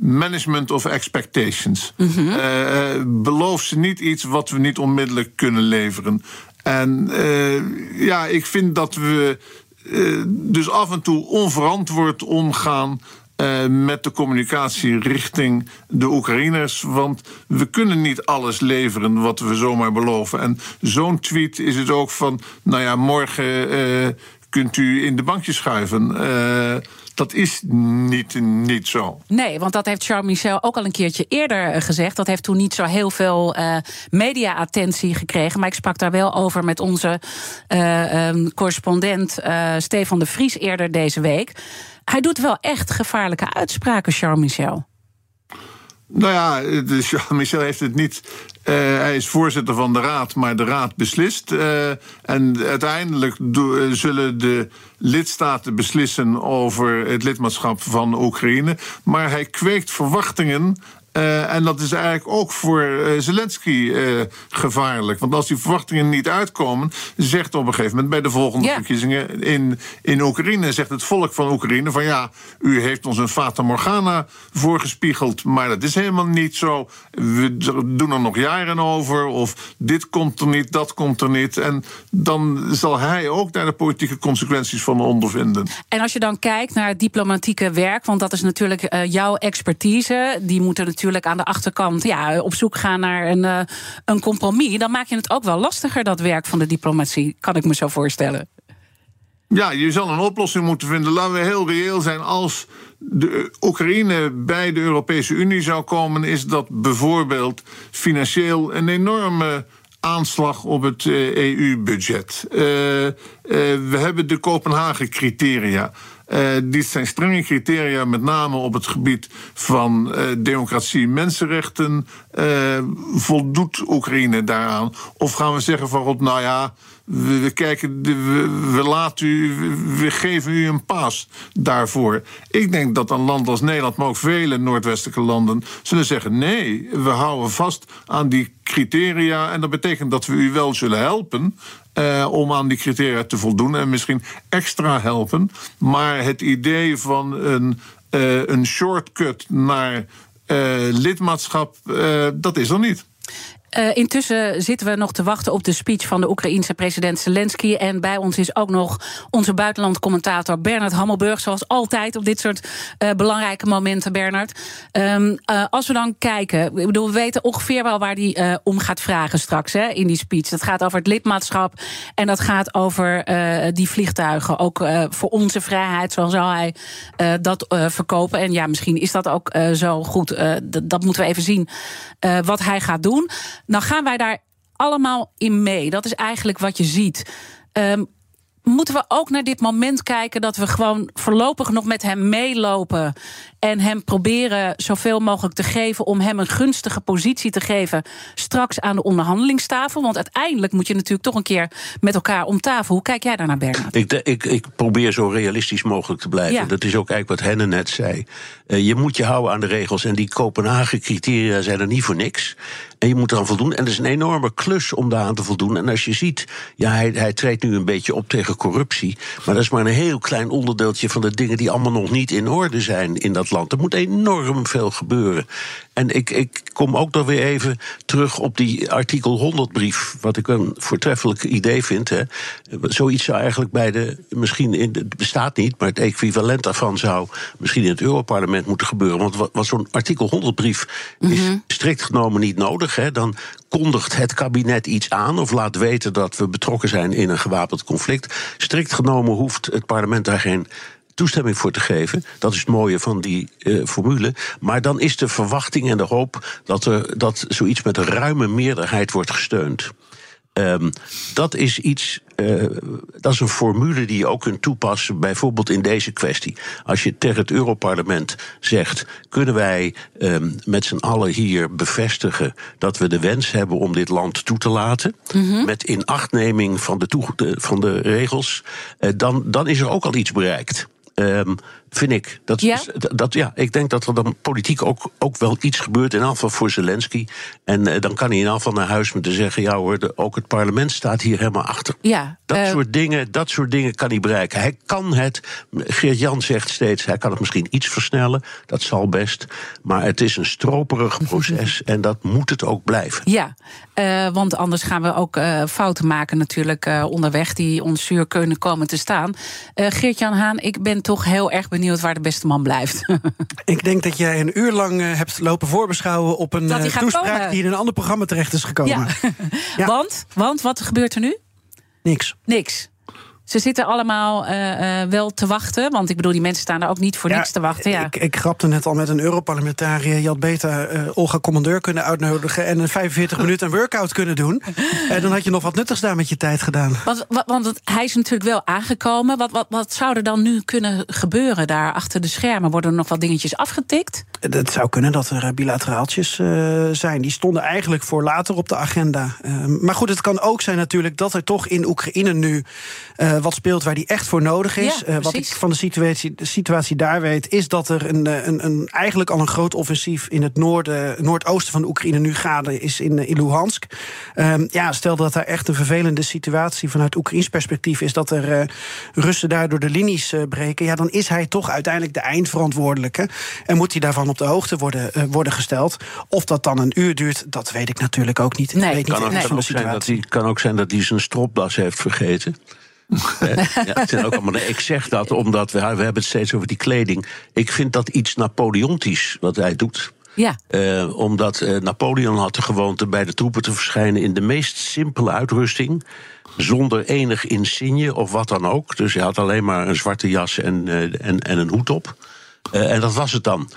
management of expectations. Mm -hmm. uh, beloof ze niet iets wat we niet onmiddellijk kunnen leveren. En uh, ja, ik vind dat we uh, dus af en toe onverantwoord omgaan. Uh, met de communicatie richting de Oekraïners. Want we kunnen niet alles leveren wat we zomaar beloven. En zo'n tweet is het ook van. Nou ja, morgen uh, kunt u in de bankje schuiven. Dat is niet, niet zo. Nee, want dat heeft Charles Michel ook al een keertje eerder gezegd. Dat heeft toen niet zo heel veel uh, media-attentie gekregen. Maar ik sprak daar wel over met onze uh, um, correspondent uh, Stefan de Vries eerder deze week. Hij doet wel echt gevaarlijke uitspraken, Charles Michel. Nou ja, dus Michel heeft het niet. Uh, hij is voorzitter van de raad, maar de raad beslist. Uh, en uiteindelijk do, zullen de lidstaten beslissen over het lidmaatschap van Oekraïne. Maar hij kweekt verwachtingen uh, en dat is eigenlijk ook voor uh, Zelensky uh, gevaarlijk. Want als die verwachtingen niet uitkomen, zegt op een gegeven moment bij de volgende yeah. verkiezingen in, in Oekraïne, zegt het volk van Oekraïne van ja, u heeft ons een Fata Morgana voorgespiegeld, maar dat is helemaal niet zo. We doen er nog jaren over, of dit komt er niet, dat komt er niet. En dan zal hij ook daar de politieke consequenties van ondervinden. En als je dan kijkt naar het diplomatieke werk, want dat is natuurlijk jouw expertise, die moeten natuurlijk natuurlijk aan de achterkant ja, op zoek gaan naar een, uh, een compromis, dan maak je het ook wel lastiger, dat werk van de diplomatie, kan ik me zo voorstellen. Ja, je zal een oplossing moeten vinden. Laten we heel reëel zijn. Als de Oekraïne bij de Europese Unie zou komen, is dat bijvoorbeeld financieel een enorme aanslag op het EU-budget. Uh, uh, we hebben de Kopenhagen-criteria. Uh, dit zijn strenge criteria, met name op het gebied van uh, democratie en mensenrechten. Uh, voldoet Oekraïne daaraan? Of gaan we zeggen van, nou ja, we, kijken, we, we, laten u, we geven u een paas daarvoor. Ik denk dat een land als Nederland, maar ook vele Noordwestelijke landen, zullen zeggen: nee, we houden vast aan die criteria. En dat betekent dat we u wel zullen helpen. Uh, om aan die criteria te voldoen en misschien extra helpen. Maar het idee van een, uh, een shortcut naar uh, lidmaatschap, dat is er niet. Uh, intussen zitten we nog te wachten op de speech van de Oekraïense president Zelensky. En bij ons is ook nog onze buitenlandcommentator Bernard Hammelburg. Zoals altijd op dit soort uh, belangrijke momenten, Bernard. Um, uh, als we dan kijken, bedoel, we weten ongeveer wel waar hij om gaat vragen straks hè, in die speech. Dat gaat over het lidmaatschap en dat gaat over die vliegtuigen. Ook voor onze vrijheid, zo zal hij dat verkopen. En ja, misschien is dat ook zo goed. dat moeten we even zien wat hij gaat doen dan gaan wij daar allemaal in mee. Dat is eigenlijk wat je ziet. Um, moeten we ook naar dit moment kijken dat we gewoon voorlopig nog met hem meelopen en hem proberen zoveel mogelijk te geven om hem een gunstige positie te geven straks aan de onderhandelingstafel? Want uiteindelijk moet je natuurlijk toch een keer met elkaar om tafel. Hoe kijk jij daarnaar, Bernard? Ik, ik, ik probeer zo realistisch mogelijk te blijven. Ja. Dat is ook eigenlijk wat Henne net zei. Uh, je moet je houden aan de regels en die Kopenhagen-criteria zijn er niet voor niks. En je moet eraan voldoen. En het is een enorme klus om daaraan te voldoen. En als je ziet, ja, hij, hij treedt nu een beetje op tegen corruptie. Maar dat is maar een heel klein onderdeeltje van de dingen die allemaal nog niet in orde zijn in dat land. Er moet enorm veel gebeuren. En ik, ik kom ook nog weer even terug op die artikel 100 brief. Wat ik een voortreffelijk idee vind. Hè. Zoiets zou eigenlijk bij de. Misschien in, het bestaat niet, maar het equivalent daarvan zou misschien in het Europarlement moeten gebeuren. Want wat, wat zo'n artikel 100 brief is mm-hmm. strikt genomen niet nodig. Hè. Dan kondigt het kabinet iets aan of laat weten dat we betrokken zijn in een gewapend conflict. Strikt genomen hoeft het parlement daar geen toestemming voor te geven. Dat is het mooie van die uh, formule. Maar dan is de verwachting en de hoop dat, er, dat zoiets met een ruime meerderheid wordt gesteund. Um, dat is iets, uh, dat is een formule die je ook kunt toepassen, bijvoorbeeld in deze kwestie. Als je tegen het Europarlement zegt: kunnen wij um, met z'n allen hier bevestigen dat we de wens hebben om dit land toe te laten, mm-hmm. met inachtneming van de, van de regels, uh, dan, dan is er ook al iets bereikt. Um, vind ik. Dat, ja? Dat, ja, ik denk dat er dan politiek ook, ook wel iets gebeurt, in afval voor Zelensky. En uh, dan kan hij in afval naar huis met te zeggen: ja hoor, de, ook het parlement staat hier helemaal achter. Ja, dat, uh, soort dingen, dat soort dingen kan hij bereiken. Hij kan het, Geert-Jan zegt steeds, hij kan het misschien iets versnellen. Dat zal best. Maar het is een stroperig proces en dat moet het ook blijven. Ja, uh, want anders gaan we ook fouten maken natuurlijk onderweg die ons zuur kunnen komen te staan. Geert-Jan Haan, ik ben toch heel erg benieuwd benieuwd waar de beste man blijft. Ik denk dat jij een uur lang uh, hebt lopen voorbeschouwen op een uh, toespraak komen. die in een ander programma terecht is gekomen. Ja. ja. Want, want wat gebeurt er nu? Niks. Niks. Ze zitten allemaal eh, eh, wel te wachten. Want ik bedoel, die mensen staan daar ook niet voor Ja, niks te wachten. Ja. Ik, ik grapte net al met een Europarlementariër. Je had beter eh, Olga Commandeur kunnen uitnodigen... en een 45 minuten een workout kunnen doen. En dan had je nog wat nuttigs daar met je tijd gedaan. Want, hij is natuurlijk wel aangekomen. Wat, wat, wat zou er dan nu kunnen gebeuren daar achter de schermen? Worden er nog wat dingetjes afgetikt? Het zou kunnen dat er bilateraaltjes zijn. Die stonden eigenlijk voor later op de agenda. Eh, maar goed, het kan ook zijn natuurlijk dat er toch in Oekraïne nu wat speelt waar die echt voor nodig is. Ja, Eh, wat ik van de situatie, de situatie daar weet, is dat er een, eh, een, een, eigenlijk al een groot offensief in het noorden, noordoosten van de Oekraïne nu gaande is in, eh, in Luhansk. Ehm, ja, stel dat daar echt een vervelende situatie vanuit Oekraïns perspectief is dat er eh, Russen daar door de linies eh, breken. Ja, dan is hij toch uiteindelijk de eindverantwoordelijke. En moet hij daarvan op de hoogte worden, eh, worden gesteld. Of dat dan een uur duurt, dat weet ik natuurlijk ook niet. Ik Nee. weet niet Kan ook, kan, zijn dat situatie. hij, kan ook zijn dat hij zijn stropdas heeft vergeten. Ja, het zijn ook allemaal, nee, ik zeg dat omdat we, we hebben het steeds over die kleding. Ik vind dat iets Napoleontisch wat hij doet. Ja. Eh, omdat eh, Napoleon had de gewoonte bij de troepen te verschijnen in de meest simpele uitrusting. Zonder enig insigne of wat dan ook. Dus hij had alleen maar een zwarte jas en, eh, en, en een hoed op. En dat was het dan.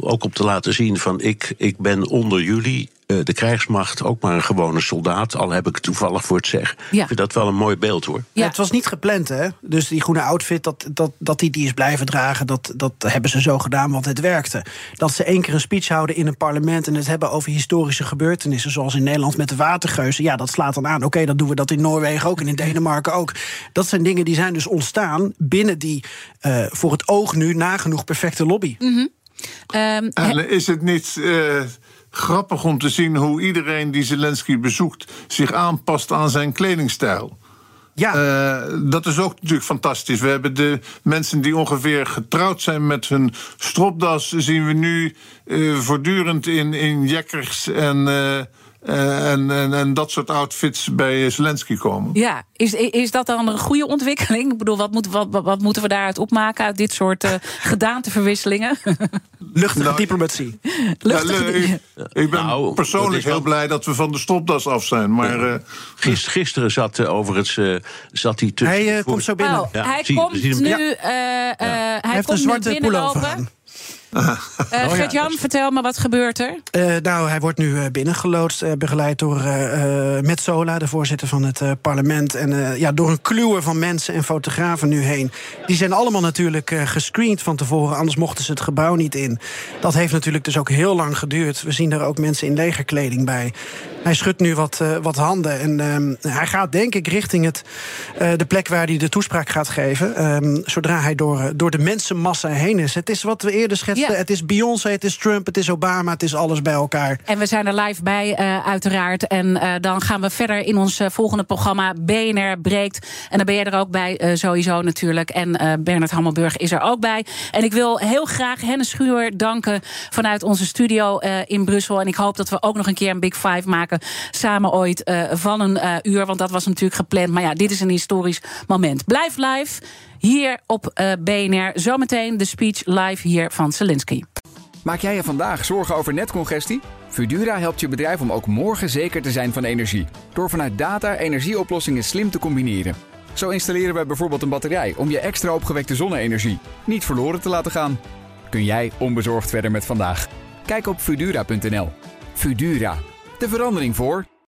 Ook om te laten zien van ik, ik ben onder jullie, de krijgsmacht, ook maar een gewone soldaat. Al heb ik het toevallig voor het zeggen. Ja. Ik vind dat wel een mooi beeld hoor. Ja. Het was niet gepland, hè? Dus die groene outfit, dat, dat, dat die die is blijven dragen, dat, dat hebben ze zo gedaan, want het werkte. Dat ze één keer een speech houden in een parlement en het hebben over historische gebeurtenissen, zoals in Nederland met de watergeuzen, ja, dat slaat dan aan. Oké, dan doen we dat in Noorwegen ook en in Denemarken ook. Dat zijn dingen die zijn dus ontstaan binnen die eh, voor het oog nu nagenoeg perfecte lobby. Ehm, En is het niet eh, grappig om te zien hoe iedereen die Zelensky bezoekt zich aanpast aan zijn kledingstijl? Ja. Eh, dat is ook natuurlijk fantastisch. We hebben de mensen die ongeveer getrouwd zijn met hun stropdas, zien we nu eh, voortdurend in, in jekkers en, eh, en, en, en dat soort outfits bij Zelensky komen. ja, is, is dat dan een goede ontwikkeling? Ik bedoel, wat, moet, wat, wat, moeten we daaruit opmaken uit dit soort eh, gedaanteverwisselingen? Luchtige Nou, diplomatie. Luchtige Ja, ik, ik ben Nou, persoonlijk heel blij dat we van de stropdas af zijn. Maar eh, Gist, gisteren zat uh, overigens uh, zat hij tussen. Hij uh, komt zo binnen. Oh, ja, hij zie, komt zie nu. Ja. Uh, ja. hij, hij heeft komt een zwarte binnenlopen. Uh, oh, Gert-Jan, ja, vertel me, wat gebeurt er? Uh, nou, hij wordt nu uh, binnengeloodst, uh, begeleid door Metzola, de voorzitter van het parlement. En ja, door een kluwe van mensen en fotografen nu heen. Die zijn allemaal natuurlijk gescreend van tevoren, anders mochten ze het gebouw niet in. Dat heeft natuurlijk dus ook heel lang geduurd. We zien er ook mensen in legerkleding bij. Hij schudt nu wat, wat handen en hij gaat denk ik richting het, de plek waar hij de toespraak gaat geven. Um, zodra hij door, door de mensenmassa heen is. Het is wat we eerder schetsten. Ja. Het is Beyoncé, het is Trump, het is Obama, het is alles bij elkaar. En we zijn er live bij, uh, uiteraard. En uh, dan gaan we verder in ons uh, volgende programma BNR Breekt. En dan ben jij er ook bij, sowieso natuurlijk. En Bernard Hammelburg is er ook bij. En ik wil heel graag Hennis Schuur danken vanuit onze studio in Brussel. En ik hoop dat we ook nog een keer een Big Five maken. Samen ooit van een uur, want dat was natuurlijk gepland. Maar ja, dit is een historisch moment. Blijf live hier op uh, BNR. Zometeen de speech live hier van Zelensky. Maak jij je vandaag zorgen over netcongestie? Fudura helpt je bedrijf om ook morgen zeker te zijn van energie. Door vanuit data energieoplossingen slim te combineren. Zo installeren we bijvoorbeeld een batterij om je extra opgewekte zonne-energie niet verloren te laten gaan. Kun jij onbezorgd verder met vandaag? Kijk op Fudura.nl. Fudura, de verandering voor.